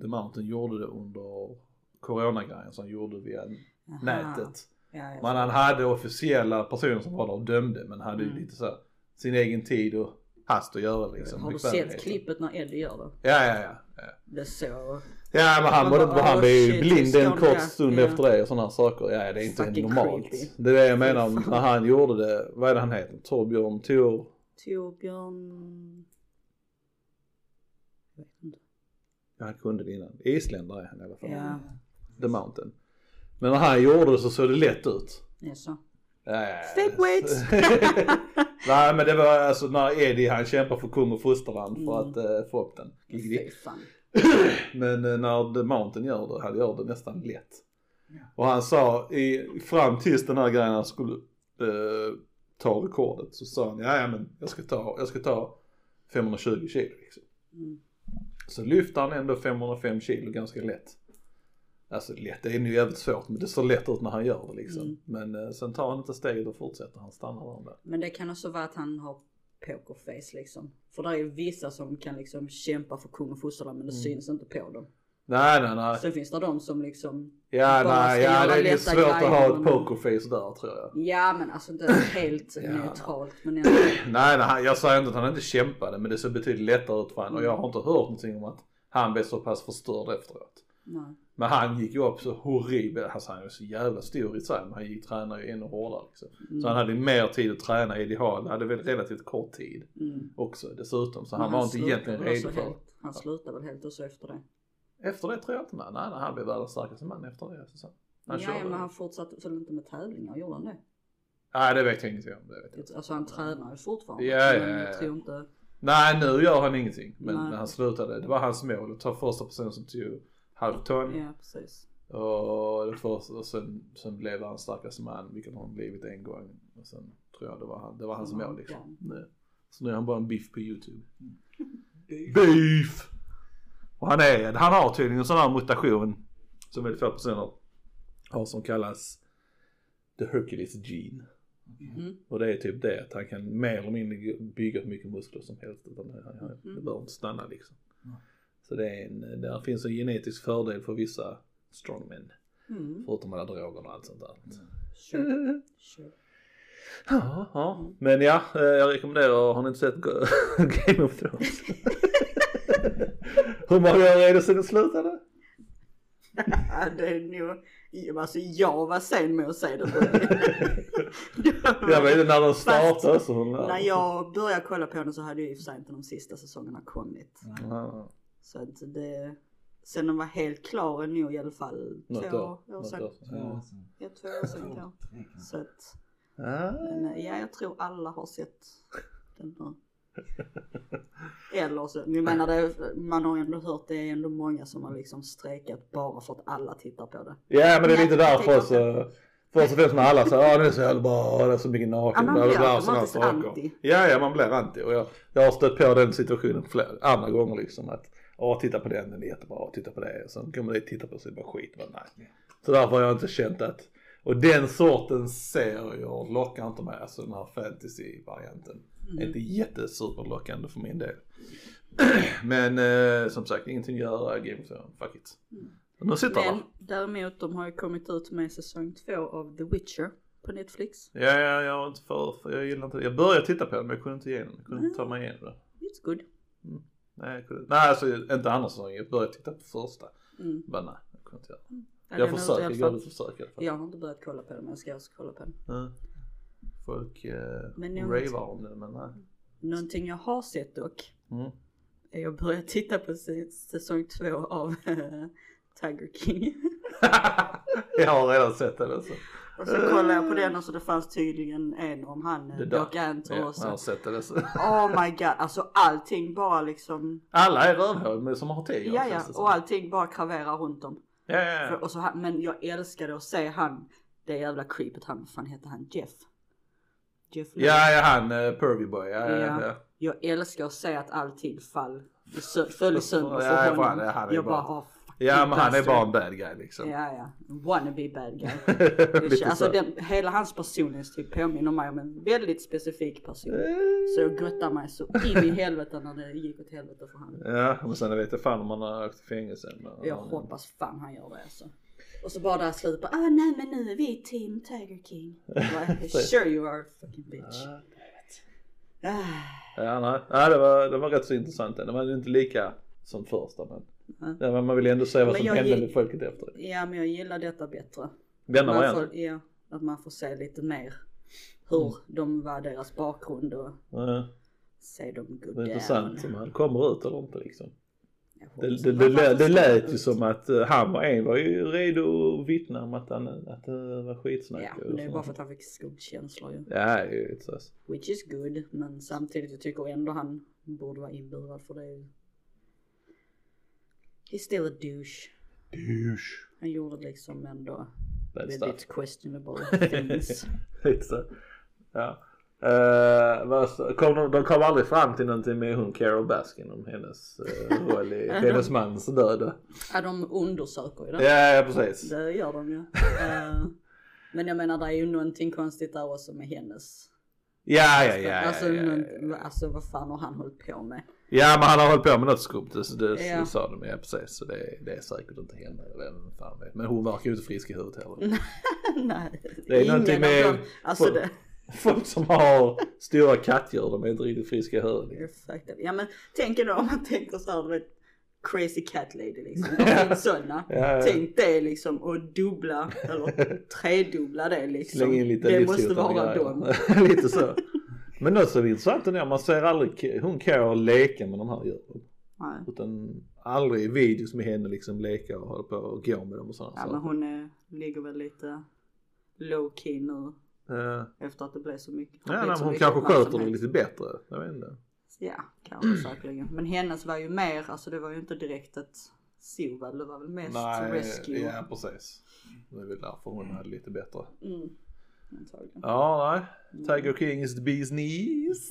Speaker 2: The, Mountain gjorde det under coronagrejen som han gjorde via
Speaker 1: Aha.
Speaker 2: nätet.
Speaker 1: Ja.
Speaker 2: Men han hade officiella personer som var där och dömde men hade ju
Speaker 1: Mm.
Speaker 2: lite så här, sin egen tid och hast att göra liksom.
Speaker 1: Har du sett klippet när Eddie gör det?
Speaker 2: Ja, ja, ja. ja.
Speaker 1: Det så
Speaker 2: Ja men han,
Speaker 1: bara,
Speaker 2: han blev ju blind en kort stund
Speaker 1: Ja.
Speaker 2: efter det och sådana saker. Ja det är inte
Speaker 1: Fucking
Speaker 2: normalt.
Speaker 1: creepy.
Speaker 2: Det är det jag menar när han gjorde det. Vad är det han heter? Torbjörn Tor...
Speaker 1: Torbjörn... Jag vet inte.
Speaker 2: Ja han kunde det innan. Isländare är han i alla fall.
Speaker 1: Ja,
Speaker 2: The Mountain. Men när han gjorde det så såg det lätt ut.
Speaker 1: jaså?
Speaker 2: Ja,
Speaker 1: Fake weights.
Speaker 2: Nej men det var alltså när Eddie han kämpar för kung och fosterland för
Speaker 1: Mm.
Speaker 2: att uh, få upp den. Men eh, när The Mountain gör det, han gör det nästan lätt. Och han sa i, fram tills den här grejen han skulle eh, ta rekordet så sa han ja, men jag ska ta, jag ska ta 520 kilo liksom.
Speaker 1: Mm.
Speaker 2: Så lyfter han ändå 505 kilo ganska lätt. Alltså lätt, det är ju jävligt svårt men det ser lätt ut när han gör det liksom.
Speaker 1: Mm.
Speaker 2: Men eh, sen tar han inte steget och fortsätter, han stannar där.
Speaker 1: Men det kan också vara att han har pokerface liksom. För det är ju vissa som kan liksom kämpa för kung och fosterland men det
Speaker 2: Mm.
Speaker 1: syns inte på dem.
Speaker 2: Nej nej nej.
Speaker 1: Sen finns det de som liksom,
Speaker 2: Ja nej, ja det är
Speaker 1: lätta
Speaker 2: svårt att ha ett pokerface där tror jag.
Speaker 1: ja men alltså inte helt
Speaker 2: Ja.
Speaker 1: neutralt men ändå.
Speaker 2: Nej, nej, jag säger inte att han inte kämpade men det ser betydligt lättare ut för honom och jag har inte hört någonting om att han blev så pass förstörd efteråt.
Speaker 1: Nej.
Speaker 2: Men han gick ju upp så horribelt, alltså han är så jävla stor i sig men han gick tränade ju ännu hårdare liksom.
Speaker 1: Mm.
Speaker 2: Så han hade ju mer tid att träna, Eddie Hall hade väl relativt kort tid
Speaker 1: Mm.
Speaker 2: också dessutom så
Speaker 1: Men
Speaker 2: han var inte egentligen redo för
Speaker 1: helt- Han slutade väl helt också efter det.
Speaker 2: Efter det tror jag inte, nej, nej, han blev världens starkaste man efter det. Så. Han
Speaker 1: ja,
Speaker 2: körde.
Speaker 1: men han fortsatte väl inte med tävlingar, gjorde han det?
Speaker 2: Nej det vet jag ingenting om, det vet jag.
Speaker 1: Alltså han tränar ju fortfarande.
Speaker 2: Ja, ja,
Speaker 1: men
Speaker 2: ja,
Speaker 1: tror inte,
Speaker 2: Nej nu gör han ingenting men
Speaker 1: Nej.
Speaker 2: när han slutade, det var hans mål att ta första personen som tog halvt ton.
Speaker 1: Ja, precis.
Speaker 2: Och, det första, och sen, sen blev han starkaste man, vilket han blivit en gång. Och sen tror jag det var han, det var hans mål liksom.
Speaker 1: ja.
Speaker 2: Nej. Så nu är han bara en biff på YouTube. Beef! Och han är, han har tydligen en sån här mutation som väldigt få personer har som kallas the Hercules gene.
Speaker 1: Mm.
Speaker 2: Och det är typ det att han kan mer eller mindre bygga hur mycket muskler som helst utan han, han, det
Speaker 1: Mm.
Speaker 2: behöver inte stanna liksom.
Speaker 3: Ja.
Speaker 2: Så det är en, där finns en genetisk fördel för vissa strongmen.
Speaker 1: Mm.
Speaker 2: Förutom alla droger och allt sånt där.
Speaker 1: Sure. Sure.
Speaker 2: Ja, ja. Men ja, eh, jag rekommenderar, har ni inte sett Game of Thrones? Hur många år är det sedan det slutade?
Speaker 1: Det är nog, alltså jag var sen med att säga det.
Speaker 2: Jag vet inte när den
Speaker 1: Fast
Speaker 2: startade så.
Speaker 1: När jag började kolla på den så hade ju i och för sig inte de sista säsongerna kommit.
Speaker 2: Ja,
Speaker 1: Så att det, sen den var helt klar är nog i alla fall två
Speaker 2: år.
Speaker 1: år sedan. Ja, två år sedan kanske. Så att,
Speaker 2: Ja.
Speaker 1: men eh, ja, jag tror alla har sett den nu. Eller så, jag menar det, man har ändå hört det är ändå många som har liksom strejkat bara för att alla tittar på det.
Speaker 2: Ja men det är lite
Speaker 1: det
Speaker 2: därför
Speaker 1: tänker
Speaker 2: så. Först och främst när alla säger ja det är så jävla bra, det är så mycket naken.
Speaker 1: Ja, man blir
Speaker 2: bla,
Speaker 1: automatiskt
Speaker 2: saker.
Speaker 1: anti.
Speaker 2: Ja ja man blir anti och jag, jag har stött på den situationen flera andra gånger liksom att ja titta på den, den är jättebra, titta på det. Sen kommer dit och tittar på så det bara skit. Men nej. Så därför har jag inte känt att och den sortens serier lockar inte mig, alltså den här fantasy-varianten.
Speaker 1: Mm.
Speaker 2: Inte jättesuperlockande för min del. Men eh, som sagt, ingenting att göra, Game of Thrones, fuck it. Nu sitter
Speaker 1: Men
Speaker 2: där.
Speaker 1: däremot de har ju kommit ut med säsong två av The Witcher på Netflix.
Speaker 2: Ja, ja, jag var inte för, för jag gillar inte Jag började titta på den men jag kunde inte igenom Jag kunde inte ta mig igenom det.
Speaker 1: It's good.
Speaker 2: Nej, jag kunde, nej alltså inte andra säsongen. Jag började titta på första.
Speaker 1: Mm.
Speaker 2: Men nej, jag kunde inte göra det.
Speaker 1: Ja,
Speaker 2: Jag
Speaker 1: den
Speaker 2: försöker, jag
Speaker 1: fall.
Speaker 2: gav ett försök i alla fall.
Speaker 1: Jag har inte börjat kolla på den men jag ska också kolla på den.
Speaker 2: Ja. Folk eh,
Speaker 1: Men jag-
Speaker 2: ravar om det men nej.
Speaker 1: Någonting jag har sett dock
Speaker 2: Mm.
Speaker 1: är att börja titta på sä- säsong två av Tiger King.
Speaker 2: jag har redan sett den alltså.
Speaker 1: och så kollade jag på den och så det fanns tydligen en om han eh. Doc Antle
Speaker 2: Ja,
Speaker 1: och
Speaker 2: jag har
Speaker 1: så.
Speaker 2: sett den alltså.
Speaker 1: Oh my god, alltså allting bara liksom.
Speaker 2: Alla är men som har tiger.
Speaker 1: Ja ja,
Speaker 2: det
Speaker 1: och allting bara kraverar runt dem.
Speaker 2: Ja, ja,
Speaker 1: För,
Speaker 2: ja.
Speaker 1: och så, men jag älskade att se han, det jävla creepet han, vad fan heter han, Jeff? Jeff Lee.
Speaker 2: Ja, ja han uh, Pervy Boy. Ja, ja,
Speaker 1: Ja.
Speaker 2: ja.
Speaker 1: Jag älskar att se att allting fall, föll sönder för honom.
Speaker 2: det- han är
Speaker 1: jag
Speaker 2: bara-
Speaker 1: bara, oh, fuck
Speaker 2: Ja men han är bara en bad guy liksom.
Speaker 1: Ja ja, wannabe bad guy. Alltså
Speaker 2: så.
Speaker 1: den, hela hans personlighetstyp påminner mig om en väldigt specifik person. Så jag göttar mig så in i helvete när det gick åt helvete för honom.
Speaker 2: Ja men sen vet jag fan om han har åkt i fängelse. Men,
Speaker 1: Jag hoppas fan han gör det alltså. Och så bara där slutet bara, ah nej men nu är vi team Tiger King. Bara, sure you are fucking bitch. Ah,
Speaker 2: Ja, nej. ja det, var, det var rätt så intressant. Det var inte lika som första men.
Speaker 1: Ja.
Speaker 2: Men man vill ändå se vad som hände med folket efter det.
Speaker 1: ja men jag gillar detta bättre.
Speaker 2: Denna
Speaker 1: Man får, ja, att man får se lite mer hur
Speaker 2: Mm.
Speaker 1: de var, deras bakgrund och
Speaker 2: Ja,
Speaker 1: se dem gå
Speaker 2: det är
Speaker 1: down.
Speaker 2: intressant om han kommer ut eller inte liksom. Det, det, det, det lät ju som att eh, han var en var ju redo att vittna om att, han, att det var skitsnack.
Speaker 1: Ja, men det är bara för att han fick skuldkänslor ju.
Speaker 2: Ja, så.
Speaker 1: Which is good, men samtidigt jag tycker ändå han borde vara inburad för det är. He's still a douche.
Speaker 2: Douche.
Speaker 1: Han gjorde liksom ändå
Speaker 2: Bad stuff.
Speaker 1: väldigt questionable things.
Speaker 2: Lite så. Ja. Uh, kom de, kom aldrig fram till någonting med hon Carol Baskin om hennes uh, roll i hennes mans död.
Speaker 1: ja, de undersöker ju det.
Speaker 2: Ja, ja precis.
Speaker 1: Det gör de ju. Eh, men jag menar det är ju någonting konstigt där också med hennes.
Speaker 2: Ja, ja, ja. ja,
Speaker 1: alltså,
Speaker 2: ja, ja,
Speaker 1: någon- alltså vad fan har han hållit på med?
Speaker 2: ja men han har hållit på med något skumt, det, det,
Speaker 1: Ja.
Speaker 2: det sa de. Ja precis, så det, det är säkert inte henne. Vem fan vet. Men hon verkar ju inte frisk i huvudet heller.
Speaker 1: Nej,
Speaker 2: Det är någonting
Speaker 1: av
Speaker 2: med-
Speaker 1: dem. Alltså det.
Speaker 2: Folk som har stora kattdjur, de är inte riktigt friska i huvudet.
Speaker 1: Ja men tänk då om man tänker så här, du vet, crazy cat lady liksom. Finns sådana.
Speaker 2: Ja, ja.
Speaker 1: Tänk det liksom och dubbla eller tredubbla det liksom.
Speaker 2: Släng in lite
Speaker 1: det måste vara dem.
Speaker 2: lite så. Men något som är intressant ändå, man ser aldrig hon Carol leka med de här djuren.
Speaker 1: Nej.
Speaker 2: Utan aldrig i videos med henne liksom leka och hålla på och gå med dem och sådana
Speaker 1: Ja men
Speaker 2: saker.
Speaker 1: hon är, ligger väl lite low key nu efter att det blev så mycket.
Speaker 2: ja, nej,
Speaker 1: så
Speaker 2: hon
Speaker 1: mycket
Speaker 2: kanske sköter det lite bättre. Jag vet inte.
Speaker 1: Ja, kanske säkerligen. Men hennes var ju mer, alltså det var ju inte direkt ett Silva, det var väl mest
Speaker 2: Nej,
Speaker 1: rescue.
Speaker 2: ja precis. Det är väl därför hon hade lite bättre.
Speaker 1: Mm. Antagligen.
Speaker 2: Ja, nej. Tiger King is the bee's knees.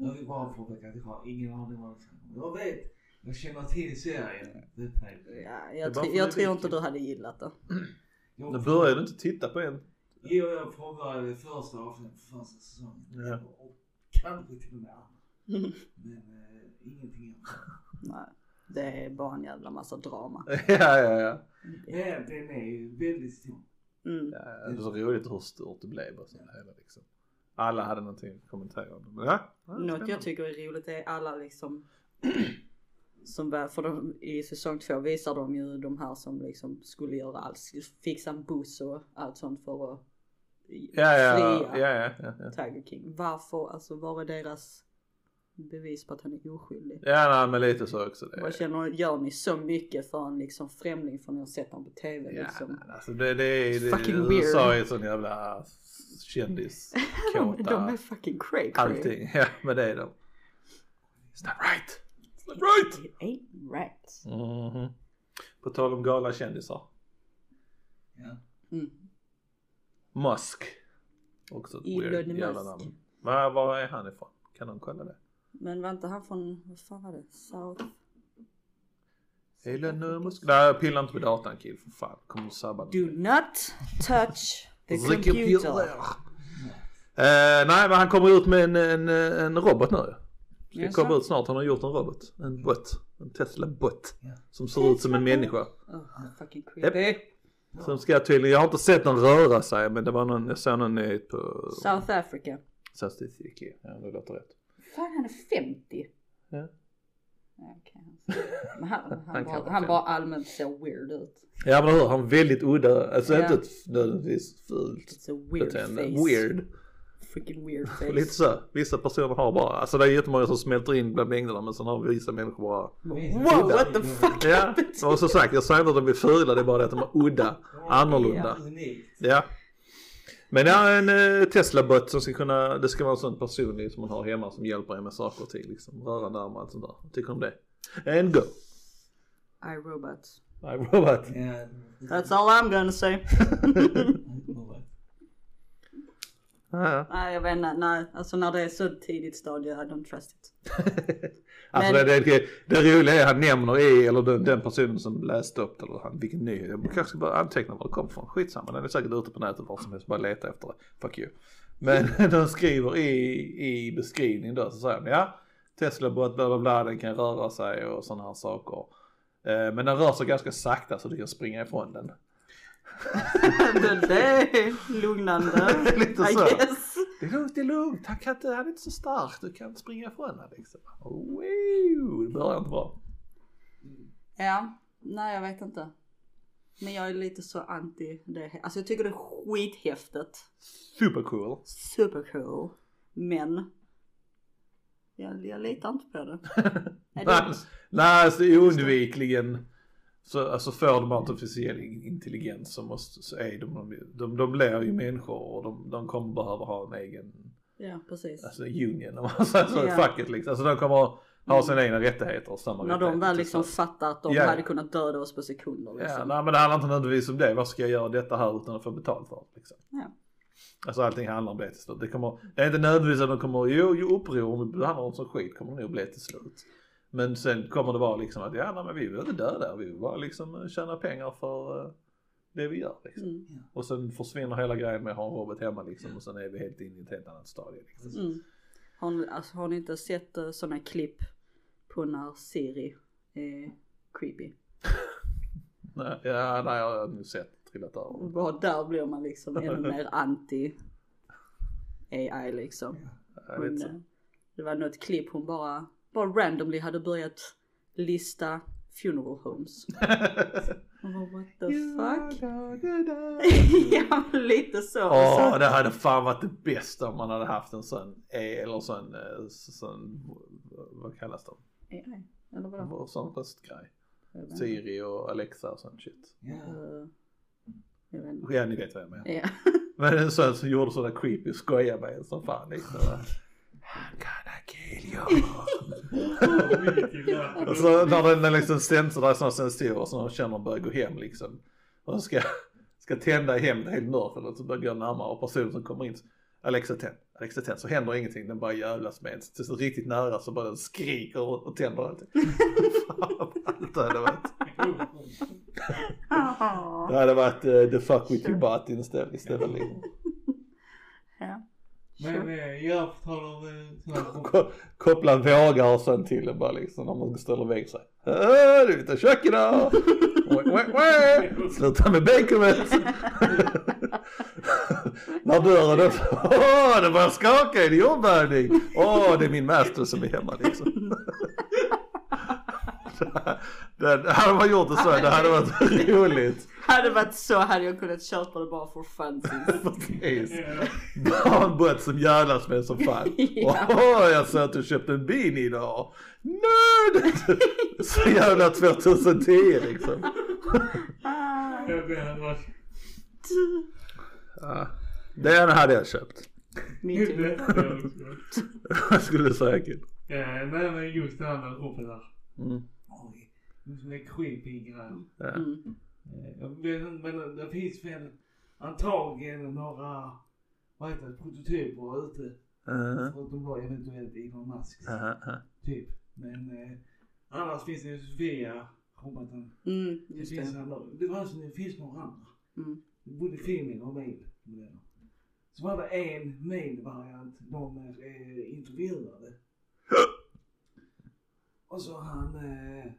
Speaker 3: Jag vill bara påpeka att jag har ingen aning vad Jag vet, jag känner till serien. Det är
Speaker 1: Ja, jag, jag tror inte du hade gillat det.
Speaker 3: Jag
Speaker 2: Nu börjar du inte titta på en.
Speaker 3: Jo, jag påbörjade första avsnittet för första säsongen.
Speaker 2: Ja.
Speaker 3: Och kanske till och med andra. Men eh, ingenting annat.
Speaker 1: Nej, det är bara en jävla massa drama.
Speaker 2: ja, ja, ja.
Speaker 3: Men den är ju väldigt stor.
Speaker 1: Mm.
Speaker 2: ja. Det är så roligt hur stort det blev och så hela liksom. Alla hade någonting att kommentera om ja. ja
Speaker 1: Något jag tycker är roligt är alla liksom som var, för de, i säsong två visar de ju de här som liksom skulle göra allt, fixa en buss och allt sånt för att
Speaker 2: Ja, ja,
Speaker 1: fria
Speaker 2: ja, ja, ja, ja.
Speaker 1: Tiger King. Varför, alltså var är deras bevis på att han är oskyldig?
Speaker 2: Ja, nej, men lite så också. Det.
Speaker 1: Jag känner, gör ni så mycket för en liksom främling ni har sett honom på TV
Speaker 2: Ja,
Speaker 1: liksom?
Speaker 2: nej, alltså det, det är det,
Speaker 1: Fucking
Speaker 2: USA
Speaker 1: weird.
Speaker 2: är sån jävla
Speaker 1: De,
Speaker 2: kändiskåta.
Speaker 1: de är fucking cray cray.
Speaker 2: Allting, ja men det är de. It's not right. Right.
Speaker 1: It ain't right.
Speaker 2: Mhm. På tal om galna kändisar.
Speaker 3: Ja.
Speaker 1: Mm.
Speaker 2: Musk. Också ett
Speaker 1: Elon
Speaker 2: weird jävla
Speaker 1: Musk.
Speaker 2: namn. Var, var är han ifrån? Kan någon kolla det?
Speaker 1: Men var inte han från, vad fan var det? South?
Speaker 2: Elon Musk? Nej, pilla inte på datan kill för fan. Kommer du sabba
Speaker 1: Do not touch the
Speaker 2: The
Speaker 1: computer.
Speaker 2: Eh, nej men han kommer ut med en, en, en robot nu. Ska
Speaker 1: Jaså?
Speaker 2: komma ut snart, han har gjort en robot. En bot. En Tesla bot.
Speaker 3: Ja.
Speaker 2: Som ser ut som en människa.
Speaker 1: Oh, fucking creepy.
Speaker 2: Som ska tydligen, jag har inte sett någon röra sig men det var någon, jag såg någon nyhet på
Speaker 1: South Africa.
Speaker 2: statistik. Ja det låter rätt.
Speaker 1: Fan han är 50.
Speaker 2: Ja.
Speaker 1: Okej. Men han, han,
Speaker 2: Han
Speaker 1: bara, han
Speaker 2: 50.
Speaker 1: bara allmänt ser weird ut.
Speaker 2: Ja men hur, han är väldigt udda, alltså
Speaker 1: Ja.
Speaker 2: inte nödvändigtvis fult
Speaker 1: It's a weird
Speaker 2: beteende.
Speaker 1: face.
Speaker 2: Weird.
Speaker 1: Freaking weird
Speaker 2: Lite
Speaker 1: face.
Speaker 2: så, vissa personer har bara, alltså det är jättemånga som smälter in bland mängderna men sen har vissa människor bara
Speaker 1: Wow, what the fuck
Speaker 2: Ja,
Speaker 1: happened?
Speaker 2: och som sagt jag säger inte att de är fula det är bara det att de är udda, annorlunda. Ja. Men ja, en eh, Tesla-bot som ska kunna, det ska vara en sån personlig som man har hemma som hjälper en med saker och ting liksom. Röra närmare och allt sånt där. Vad Tycker du om det? And go.
Speaker 1: I robot.
Speaker 2: Nej, robot.
Speaker 3: Ja.
Speaker 1: That's all I'm gonna say.
Speaker 2: Ja,
Speaker 1: nej jag vet inte, nej alltså när det är så tidigt stadie I don't trust it.
Speaker 2: Alltså
Speaker 1: Men-
Speaker 2: det, det, det roliga är han nämner i, eller den, den personen som läste upp det, eller han, vilken nyhet. Jag kanske ska bara anteckna var det kom ifrån. Skitsamma, den är säkert ute på nätet var som helst. Bara leta efter det. Fuck you. Men de skriver i, i beskrivningen då så säger de ja. Tesla bot bla bla bla, den kan röra sig och sådana här saker. Eh, Men den rör sig ganska sakta så du kan springa ifrån den.
Speaker 1: Det, det är lugnande.
Speaker 2: Lite
Speaker 1: I
Speaker 2: så.
Speaker 1: guess.
Speaker 2: Det är lugnt, det är lugnt. Han, kan inte, han är inte så stark. Du kan springa ifrån honom liksom. Wow, det börjar inte bra.
Speaker 1: Ja, nej jag vet inte. Men jag är lite så anti det. Alltså jag tycker det är skithäftigt.
Speaker 2: Super cool.
Speaker 1: Supercool. Men. Jag, jag litar inte på det. Är
Speaker 2: Nej,
Speaker 1: det
Speaker 2: nej alltså oundvikligen så alltså får de artificiell intelligens så, måste, så är de, de, de, de blir ju människor och de, de kommer behöva ha en egen,
Speaker 1: ja precis.
Speaker 2: alltså union om man säger så,
Speaker 1: Ja.
Speaker 2: facket liksom. Alltså de kommer ha sina egna rättigheter och samma
Speaker 1: När de väl
Speaker 2: till
Speaker 1: liksom fattar att de
Speaker 2: Ja.
Speaker 1: hade kunnat döda oss på sekunder
Speaker 2: Ja,
Speaker 1: liksom.
Speaker 2: nej men det handlar inte nödvändigtvis om det. Vad ska jag göra detta här utan att få betalt för det liksom.
Speaker 1: Ja.
Speaker 2: Alltså allting handlar om det till slut. Det kommer, det är inte nödvändigtvis att de kommer, jo, jo uppror om vi behandlar dem som skit kommer det nog bli till slut. Men sen kommer det vara liksom att ja nej, men vi vill inte döda, vi vill bara liksom tjäna pengar för uh, det vi gör liksom.
Speaker 1: Mm.
Speaker 2: Och sen försvinner hela grejen med att ha en robot hemma liksom och sen är vi helt inne i ett helt annat stadie liksom.
Speaker 1: Mm. Har, ni, alltså, har ni inte sett uh, sådana klipp på när Siri är creepy?
Speaker 2: Nej, ja, nej, jag har nu sett trillat över.
Speaker 1: Bara där blir man liksom ännu mer anti AI liksom.
Speaker 2: Jag
Speaker 1: Hon, eh, det var något klipp hon bara, bara randomly hade börjat lista funeral homes. Bara what the fuck? ja lite så.
Speaker 2: Åh,
Speaker 1: så
Speaker 2: det hade fan varit det bästa om man hade haft en sån, eh, eller sån, eh, sån, vad kallas de?
Speaker 1: AI, eller vadå?
Speaker 2: Sån röstgrej. Siri och Alexa och sån shit.
Speaker 3: Ja.
Speaker 1: Inte.
Speaker 2: Ja, ni vet vad jag menar.
Speaker 1: Ja.
Speaker 2: Men en sån som gjorde sådana creepy och skojade med en som fan liksom. I'm gonna kill Emilio. Och så när den är liksom sensorer, är sådana sensorer som de känner börjar gå hem liksom. Och så ska, ska tända hem, det helt mörkt eller så börjar gå närmare och personen som kommer in, Alexa tänd, Alexa tänd, så händer ingenting, den bara jävlas med en. Så, så riktigt nära så bara den skriker och, och tänder allting. Det hade varit. Det hade varit uh, the fuck with you button istället. istället liksom.
Speaker 1: Ja.
Speaker 3: Men eh, jag får tala om eh,
Speaker 2: Koppla vågar och sen till det bara liksom när man ställer vägg sig. Du och kök idag! Sluta med baconet! när dörren öppnar, åh det börjar skaka, är det jordbävning? Åh det är min master som är hemma liksom. det, hade man gjort det så, det hade varit roligt.
Speaker 1: Hade varit så hade jag kunnat köpa det bara för funsies.
Speaker 2: Precis.
Speaker 3: Ja.
Speaker 2: Barnbrott som jävlas med som fan. Åh, jag sa att du köpte en bil idag. Nörd! Så jävla 2010 liksom.
Speaker 1: Ah.
Speaker 3: Ja,
Speaker 2: Ja, den hade jag köpt.
Speaker 1: Min tur.
Speaker 2: Vad skulle du säga Kid?
Speaker 3: Ja, nej men just det här med robotar.
Speaker 2: Mm.
Speaker 3: Oj, det är creepy grejer.
Speaker 2: Ja.
Speaker 1: Mm.
Speaker 3: Jag vet inte, men det finns väl antagligen några, vad heter det, prototyper ute.
Speaker 2: Uh-huh.
Speaker 3: Förutom då eventuellt Elon Musk
Speaker 2: Uh-huh.
Speaker 3: typ. Men eh, annars finns det ju Sofia, roboten.
Speaker 1: Mm,
Speaker 3: Det finns
Speaker 1: det.
Speaker 3: andra, det var alltså, det finns några andra.
Speaker 1: Mm.
Speaker 3: Både female och male modeller. Så var det en male-variant de eh, intervjuade. Och så han, eh,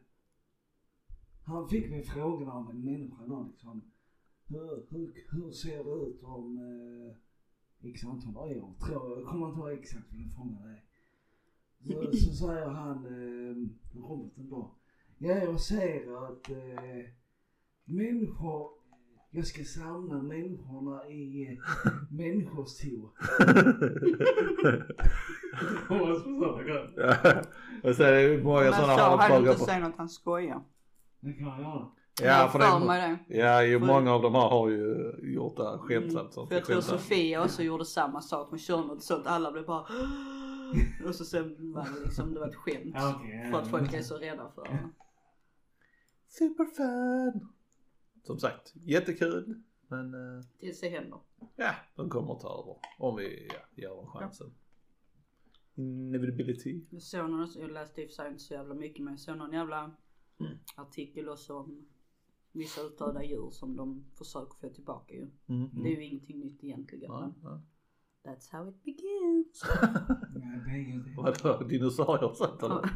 Speaker 3: han fick mig frågan av en människa då liksom. Hur, hur, hur ser det ut om eh, x antal år? Tror, jag kommer inte ihåg exakt vilken fråga det är. Så, så säger han, eh, roboten då. Ja, jag ser att eh, människor, jag ska samla människorna i eh, människors.
Speaker 2: Ja. Och så är det många sådana
Speaker 1: så
Speaker 2: har
Speaker 1: du
Speaker 2: plaggat
Speaker 1: inte sagt att han skojar.
Speaker 3: Det kan jag göra.
Speaker 2: Ja, för det
Speaker 1: det.
Speaker 2: ja, ju
Speaker 1: För-
Speaker 2: många av de här har ju gjort det här skämtsamt.
Speaker 1: Mm.
Speaker 2: som
Speaker 1: För jag tror. Sofia också gjorde samma sak. Hon körde något sånt. Alla blev bara Och så sen var det liksom, det var ett skämt.
Speaker 3: Ja, ja,
Speaker 1: För att
Speaker 3: ja.
Speaker 1: folk är så rädda för henne.
Speaker 2: Superfan! Som sagt, jättekul. Men eh,
Speaker 1: Tills det händer.
Speaker 2: ja, de kommer att ta över. Om vi ja, ger dem chansen. Inevitability.
Speaker 1: Jag såg någon, jag läste i och för sig inte så jävla mycket men jag såg någon jävla
Speaker 2: Mm.
Speaker 1: Artikel också om vissa utdöda djur som de försöker få tillbaka ju.
Speaker 2: Mm.
Speaker 1: Det är ju ingenting nytt egentligen
Speaker 2: Ja, ja.
Speaker 1: that's how it begins.
Speaker 2: Vadå, dinosaurier och sånt eller?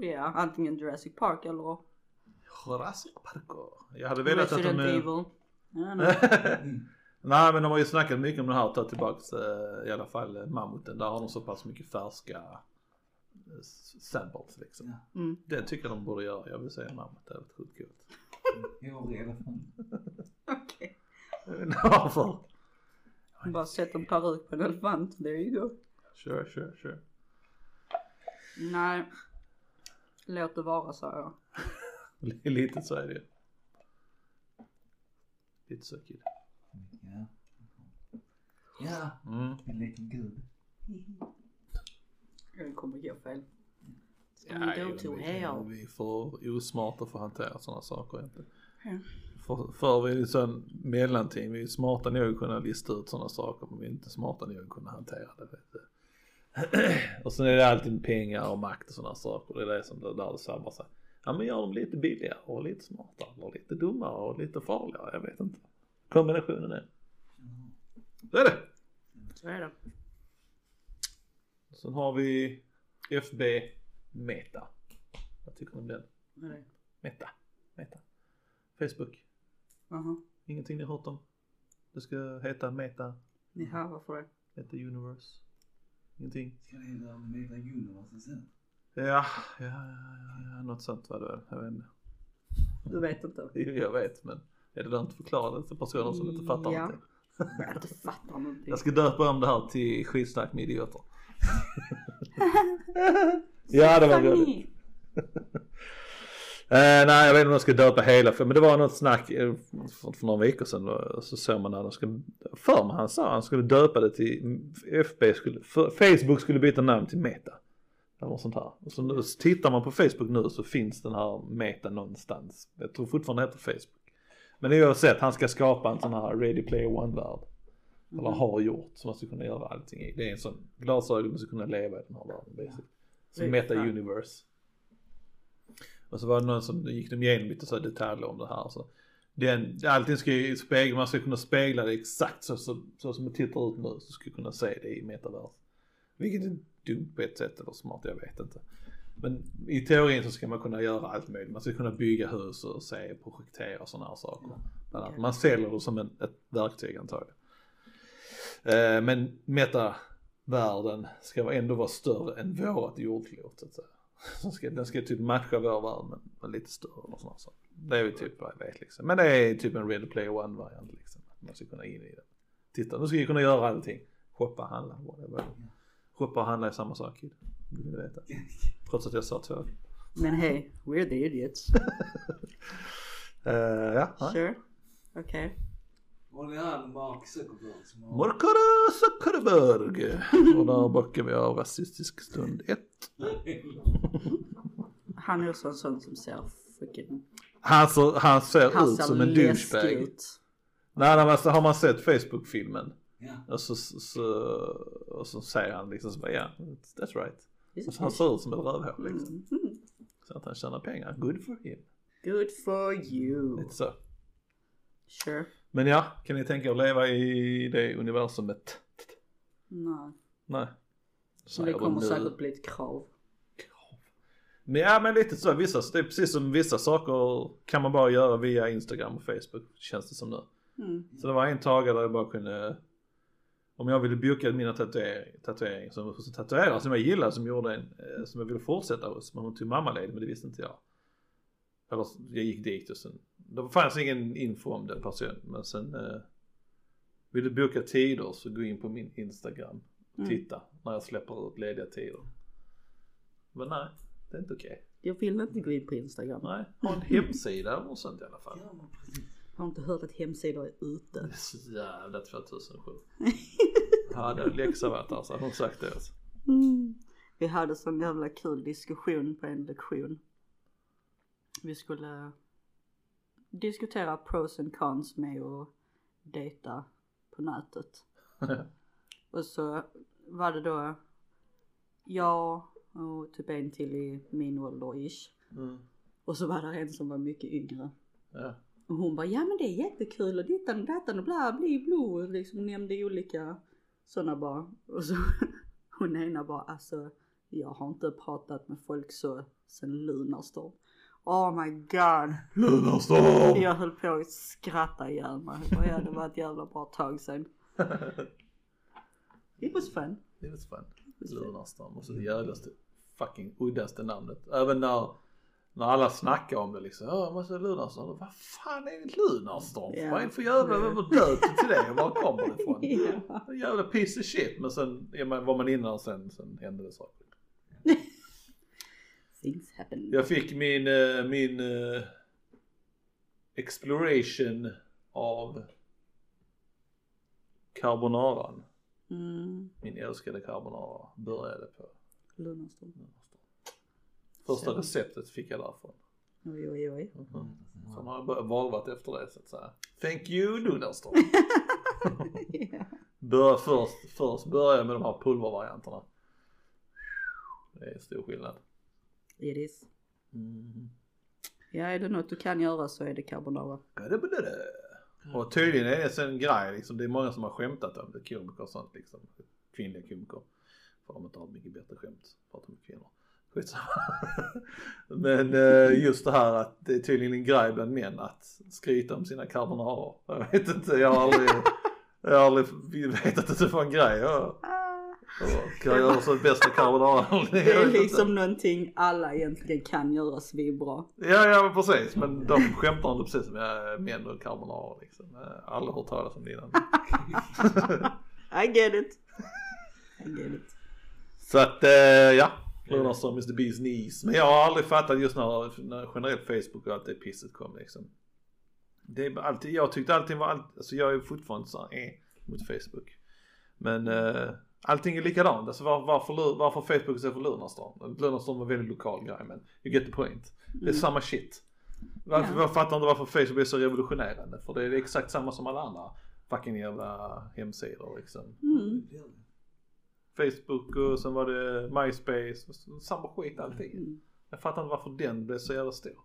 Speaker 1: Ja, antingen Jurassic Park eller
Speaker 2: Jurassic Park. Jag hade velat att de...
Speaker 1: Evil. Ja, nej.
Speaker 2: Nej men de har ju snackat mycket om det här att ta tillbaks eh, i alla fall eh, mammuten. Där har de så pass mycket färska s- samples liksom.
Speaker 3: Ja.
Speaker 1: Mm.
Speaker 2: Det tycker jag de borde göra. Jag vill en mammut, det är sjukt coolt.
Speaker 3: Jag har redan fan.
Speaker 1: Okej.
Speaker 2: Varför.
Speaker 1: Bara sätt en peruk på en elefant. There you go.
Speaker 2: Sure, sure, sure.
Speaker 1: Nej. Låt det vara sa jag.
Speaker 2: Lite så är det ju. Lite så kul.
Speaker 3: Ja. Ja,
Speaker 2: Mm.
Speaker 3: vi leker gud.
Speaker 1: Det kommer gå fel. Ska
Speaker 2: Ja,
Speaker 1: man go to
Speaker 2: vi,
Speaker 1: hell?
Speaker 2: vi är för osmarta för att hantera sådana saker egentligen.
Speaker 1: Ja.
Speaker 2: För, för vi är ju sån mellanting, vi är smarta nog att kunna lista ut sådana saker men vi är inte smarta nog att kunna hantera det. Vet du. och sen är det alltid pengar och makt och sådana saker. Det är det som det där det sabbar sig. Ja men gör dem lite billigare och lite smartare och lite dummare och lite farligare. Jag vet inte. Kombinationen är. Så är det.
Speaker 1: Så är det.
Speaker 2: Sen har vi FB Meta. Vad tycker ni om den?
Speaker 1: Det?
Speaker 2: Meta. Meta. Facebook.
Speaker 1: Jaha.
Speaker 2: Ingenting ni hört om? Det ska heta Meta.
Speaker 1: Jaha, varför det?
Speaker 2: Meta Universe. Ingenting.
Speaker 3: Ska det heta Meta Universe sen?
Speaker 2: Ja, ja, ja, ja, ja, något sånt var det väl. Jag vet inte.
Speaker 1: Du vet inte?
Speaker 2: Jo, Jag vet men är det där inte förklarat för personer som inte fattar
Speaker 1: Ja.
Speaker 2: någonting?
Speaker 1: Jag inte fattar någonting.
Speaker 2: Jag ska döpa om det här till skitsnack med idioter. Ja det var roligt. Eh, nej jag vet inte om jag ska döpa hela för men det var något snack eh, för, för några veckor sedan och så såg man när de ska, för mig han sa han skulle döpa det till FB skulle, för, Facebook skulle byta namn till Meta. Eller något sånt här. Och så nu, så tittar man på Facebook nu så finns den här meta någonstans. Jag tror fortfarande det heter Facebook. Men det är oavsett, han ska skapa en sån här Ready Player One-värld. Eller har gjort, som man ska kunna göra allting i. Det är en sån glasögon man ska kunna leva i den här världen.
Speaker 1: Det
Speaker 2: Som Meta. Universe. Och så var det någon som gick de igenom lite så detaljer om det här. Så den, allting ska ju spegla, man ska kunna spegla det exakt så, så, så som det tittar ut nu. Så ska kunna se det i metavers. Vilket är dumt på ett sätt eller smart, jag vet inte. Men i teorin så ska man kunna göra allt möjligt. Man ska kunna bygga hus och se, projektera och sådana här saker. Man säljer det som en, ett verktyg antagligen. Eh, men metavärlden ska ändå vara större än vårat jordklot så att säga. Så ska, den ska typ matcha vår värld men, men lite större och sådana saker. Det är ju typ vad jag vet liksom. Men det är typ en Ready Player One variant liksom. Man ska kunna in i det. Titta, nu ska jag kunna göra allting. Shoppa, handla, whatever. Shoppa och handla är samma sak. Du vill veta. Trots att jag sa två.
Speaker 1: Men hej, we're the idiots.
Speaker 2: Uh, ja.
Speaker 1: Sure. Okej.
Speaker 3: Och det är han Mark Zuckerberg som har...
Speaker 2: Morkara Zuckerberg. Och där bockar vi av rasistisk stund ett.
Speaker 1: Han är också en sån som ser freaking...
Speaker 2: Han, så, han ser
Speaker 1: Han
Speaker 2: ut
Speaker 1: ser
Speaker 2: som en douchebag.
Speaker 1: ut.
Speaker 2: Nej, nej, alltså, har man sett Facebook-filmen
Speaker 3: Ja.
Speaker 2: och så, så, och så säger han liksom så bara ja, that's right.
Speaker 1: This
Speaker 2: Och så han ser ut som ett rövhål liksom.
Speaker 1: Mm.
Speaker 2: Så att han tjänar pengar, good for him.
Speaker 1: Good for you.
Speaker 2: Lite så.
Speaker 1: Sure.
Speaker 2: Men ja, kan ni tänka er att leva i det universumet?
Speaker 1: Nej.
Speaker 2: Nej.
Speaker 1: Men det kommer säkert bli ett krav.
Speaker 2: Men ja men lite så, vissa, det är precis som vissa saker kan man bara göra via Instagram och Facebook känns det som nu.
Speaker 1: Mm.
Speaker 2: Så det var en tagare där jag bara kunde om jag ville boka mina tatuering, tatuering som tatuerare som jag gillade som gjorde en, eh, som jag ville fortsätta hos men hon tog mammaledig men det visste inte jag. Eller jag gick dit och sen, det fanns ingen info om den personen men sen eh, vill du boka tider så gå in på min Instagram och
Speaker 1: Mm.
Speaker 2: titta när jag släpper ut lediga tider. Men nej, det är inte okej.
Speaker 1: Jag vill inte gå in på Instagram.
Speaker 2: Nej, ha en hemsida något sånt i alla fall.
Speaker 3: Ja.
Speaker 1: Jag har inte hört att hemsidor är ute.
Speaker 2: Det är så jävla 2007. Hade läxa varit där så hade hon sagt det alltså.
Speaker 1: Mm. Vi hade sån jävla kul diskussion på en lektion. Vi skulle diskutera pros and cons med att dejta på nätet. Och så var det då jag och typ en till i min ålder ish.
Speaker 2: Mm.
Speaker 1: Och så var det en som var mycket yngre.
Speaker 2: Ja.
Speaker 1: Och hon bara, ja men det är jättekul och dittan och dattan och bla bli blå och liksom nämnde olika sådana bara. Och så hon ena bara, alltså jag har inte pratat med folk så sen Lunarstorm. Oh my god.
Speaker 2: Lunarstorm!
Speaker 1: Jag höll på att skratta ihjäl mig. Ja det var ett jävla bra tag sen. It was fun.
Speaker 2: Det är fan Lunarstorm och så jävlaste fucking uddaste namnet. Även när, när alla snackar om det liksom. Ja, man måste Lunarstorm. Vad fan är det Lunarstorm?
Speaker 1: Ja.
Speaker 2: Vad är det för jävla, vem har döpt till det? Var kommer det ifrån? En jävla piece of shit. Men sen var man innan sen, sen hände det saker.
Speaker 1: Things happen.
Speaker 2: Jag fick min, eh, min eh, exploration av carbonaran.
Speaker 1: Mm,
Speaker 2: Min älskade carbonara började på
Speaker 1: Lunarstorm.
Speaker 2: Första
Speaker 1: Så.
Speaker 2: receptet fick jag därifrån.
Speaker 1: Oj oj oj.
Speaker 2: Mhm. Sen har jag börjat valvat efter det så att säga. Thank you Lunarstorm. Bör, först, först började jag med de här pulvervarianterna. Det är stor skillnad.
Speaker 1: It is.
Speaker 2: Mm.
Speaker 1: Ja är det något du kan göra så är det carbonara.
Speaker 2: Och tydligen är det en grej liksom. Det är många som har skämtat om det. Komiker och sånt liksom. Kvinnliga komiker. För de inte har mycket bättre skämt. De är kvinnor. Skitsamma. Men eh, just det här att det är tydligen en grej bland män att skryta om sina carbonara. Jag vet inte, jag har aldrig, jag har aldrig vetat att det var en grej. Jag, jag kan göra så bästa carbonara.
Speaker 1: Det är liksom någonting alla egentligen kan göra svinbra.
Speaker 2: Ja, ja men precis. Men de skämtar inte precis med män och carbonara liksom. Jag har hört talas om det innan.
Speaker 1: I get it. I get it.
Speaker 2: Så att, eh, ja. Lunarstorm is the bees knees. Men jag har aldrig fattat just när, när generellt Facebook och allt det pisset kom liksom. Det är alltid, jag tyckte allting var, allt, alltså jag är fortfarande så här, eh, mot Facebook. Men eh, allting är likadant. Alltså var, varför, varför Facebook istället för Lunarstorm? Lunarstorm var en väldigt lokal grej men you get the point. Det är samma shit. Varför,
Speaker 1: Mm. Ja.
Speaker 2: Jag fattar inte varför Facebook är så revolutionerande. För det är exakt samma som alla andra fucking jävla hemsidor liksom.
Speaker 1: Mm.
Speaker 2: Facebook och sen var det MySpace. Samma skit alltid.
Speaker 1: Mm.
Speaker 2: Jag fattar inte varför den blev så jävla stor.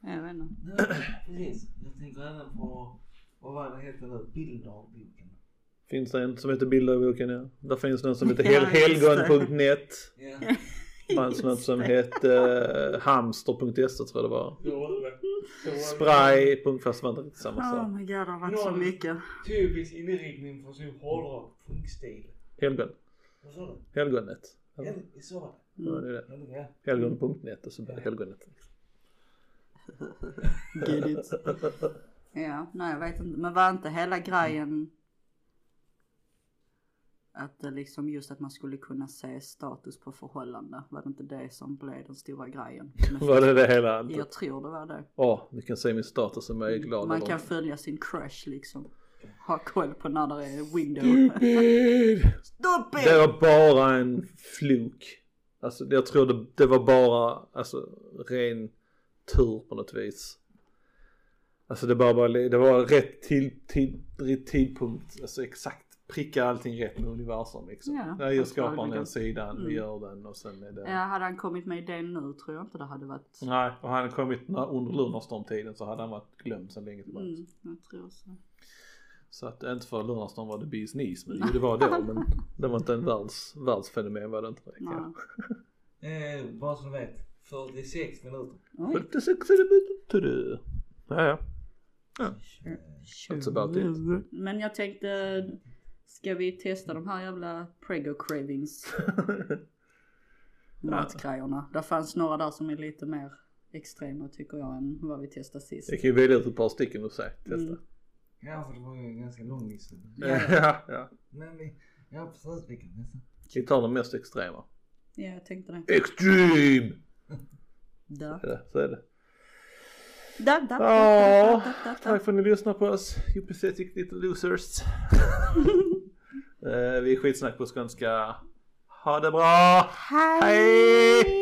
Speaker 1: Jag vet inte.
Speaker 3: Nej, precis. Jag tänker även på, vad var det heter nu, bilddagboken.
Speaker 2: Finns det en som heter Bilderboken ja. Där finns någon som heter hel- helgon.net. Det fanns något som hette uh, hamster.se tror jag det var. Spray. Fast det var inte riktigt samma
Speaker 1: Oh
Speaker 2: sak.
Speaker 1: my god, det har varit så mycket.
Speaker 3: Typisk inriktning för sin hårdrock punkstil.
Speaker 2: Helgon.
Speaker 3: Vad sa du?
Speaker 2: Helgonet.
Speaker 3: Så var det.
Speaker 2: Helgon.net och så blev det helgonet.
Speaker 1: Get it. Ja, nej jag vet inte. Men var inte hela grejen att det liksom just att man skulle kunna se status på förhållande. Var det inte det som blev den stora grejen?
Speaker 2: Var det det hela?
Speaker 1: Jag tror det var det.
Speaker 2: Åh, du kan se min status om jag är glad
Speaker 1: Man
Speaker 2: eller
Speaker 1: kan
Speaker 2: inte.
Speaker 1: följa sin crush liksom. Ha koll på när det är window.
Speaker 2: Stupid!
Speaker 1: Stupid!
Speaker 2: Det var bara en fluk. Alltså jag tror det, det var bara, alltså ren tur på något vis. Alltså det bara det var rätt till, till, rätt tidpunkt, alltså exakt pricka allting rätt med universum liksom.
Speaker 1: Ja,
Speaker 2: Ja, jag skapar
Speaker 1: antagligen.
Speaker 2: den sidan, vi
Speaker 1: Mm.
Speaker 2: gör den och sen är det.
Speaker 1: Ja, hade han kommit med idén nu tror jag inte det hade varit.
Speaker 2: Nej, och han kommit när, under Lunarstorm-tiden så hade han varit glömd sedan länge tillbaka.
Speaker 1: Mm, jag tror så.
Speaker 2: Så att inte för Lunarstorm var det bees knees, men det var då men det var inte en världs, världsfenomen var det inte. Det,
Speaker 1: Nej.
Speaker 3: Eh, bara så du vet. 46 minuter.
Speaker 1: Oj.
Speaker 2: 46 minuter du. Ja, ja. That's about it.
Speaker 1: Men jag tänkte, ska vi testa de här jävla prego cravings matgrejerna? Det fanns några där som är lite mer extrema tycker jag än vad vi testade sist.
Speaker 2: Jag kan ju välja ut ett par stycken och se, testa.
Speaker 1: Mm.
Speaker 3: Ja, för det var ju en ganska lång lista.
Speaker 2: Ja, ja. ja.
Speaker 3: Men vi, ja precis vilken nästa.
Speaker 2: Vi tar de mest extrema.
Speaker 1: Ja, jag tänkte det.
Speaker 2: Extreme!
Speaker 1: Da.
Speaker 2: Så är det. Så är det.
Speaker 1: Da, da, da,
Speaker 2: Ja,
Speaker 1: da, da, da, da.
Speaker 2: tack för att ni lyssnar på oss. You pathetic little losers. Eh, vi är skitsnack på skånska. Ha det bra!
Speaker 1: Hej!
Speaker 2: Hej!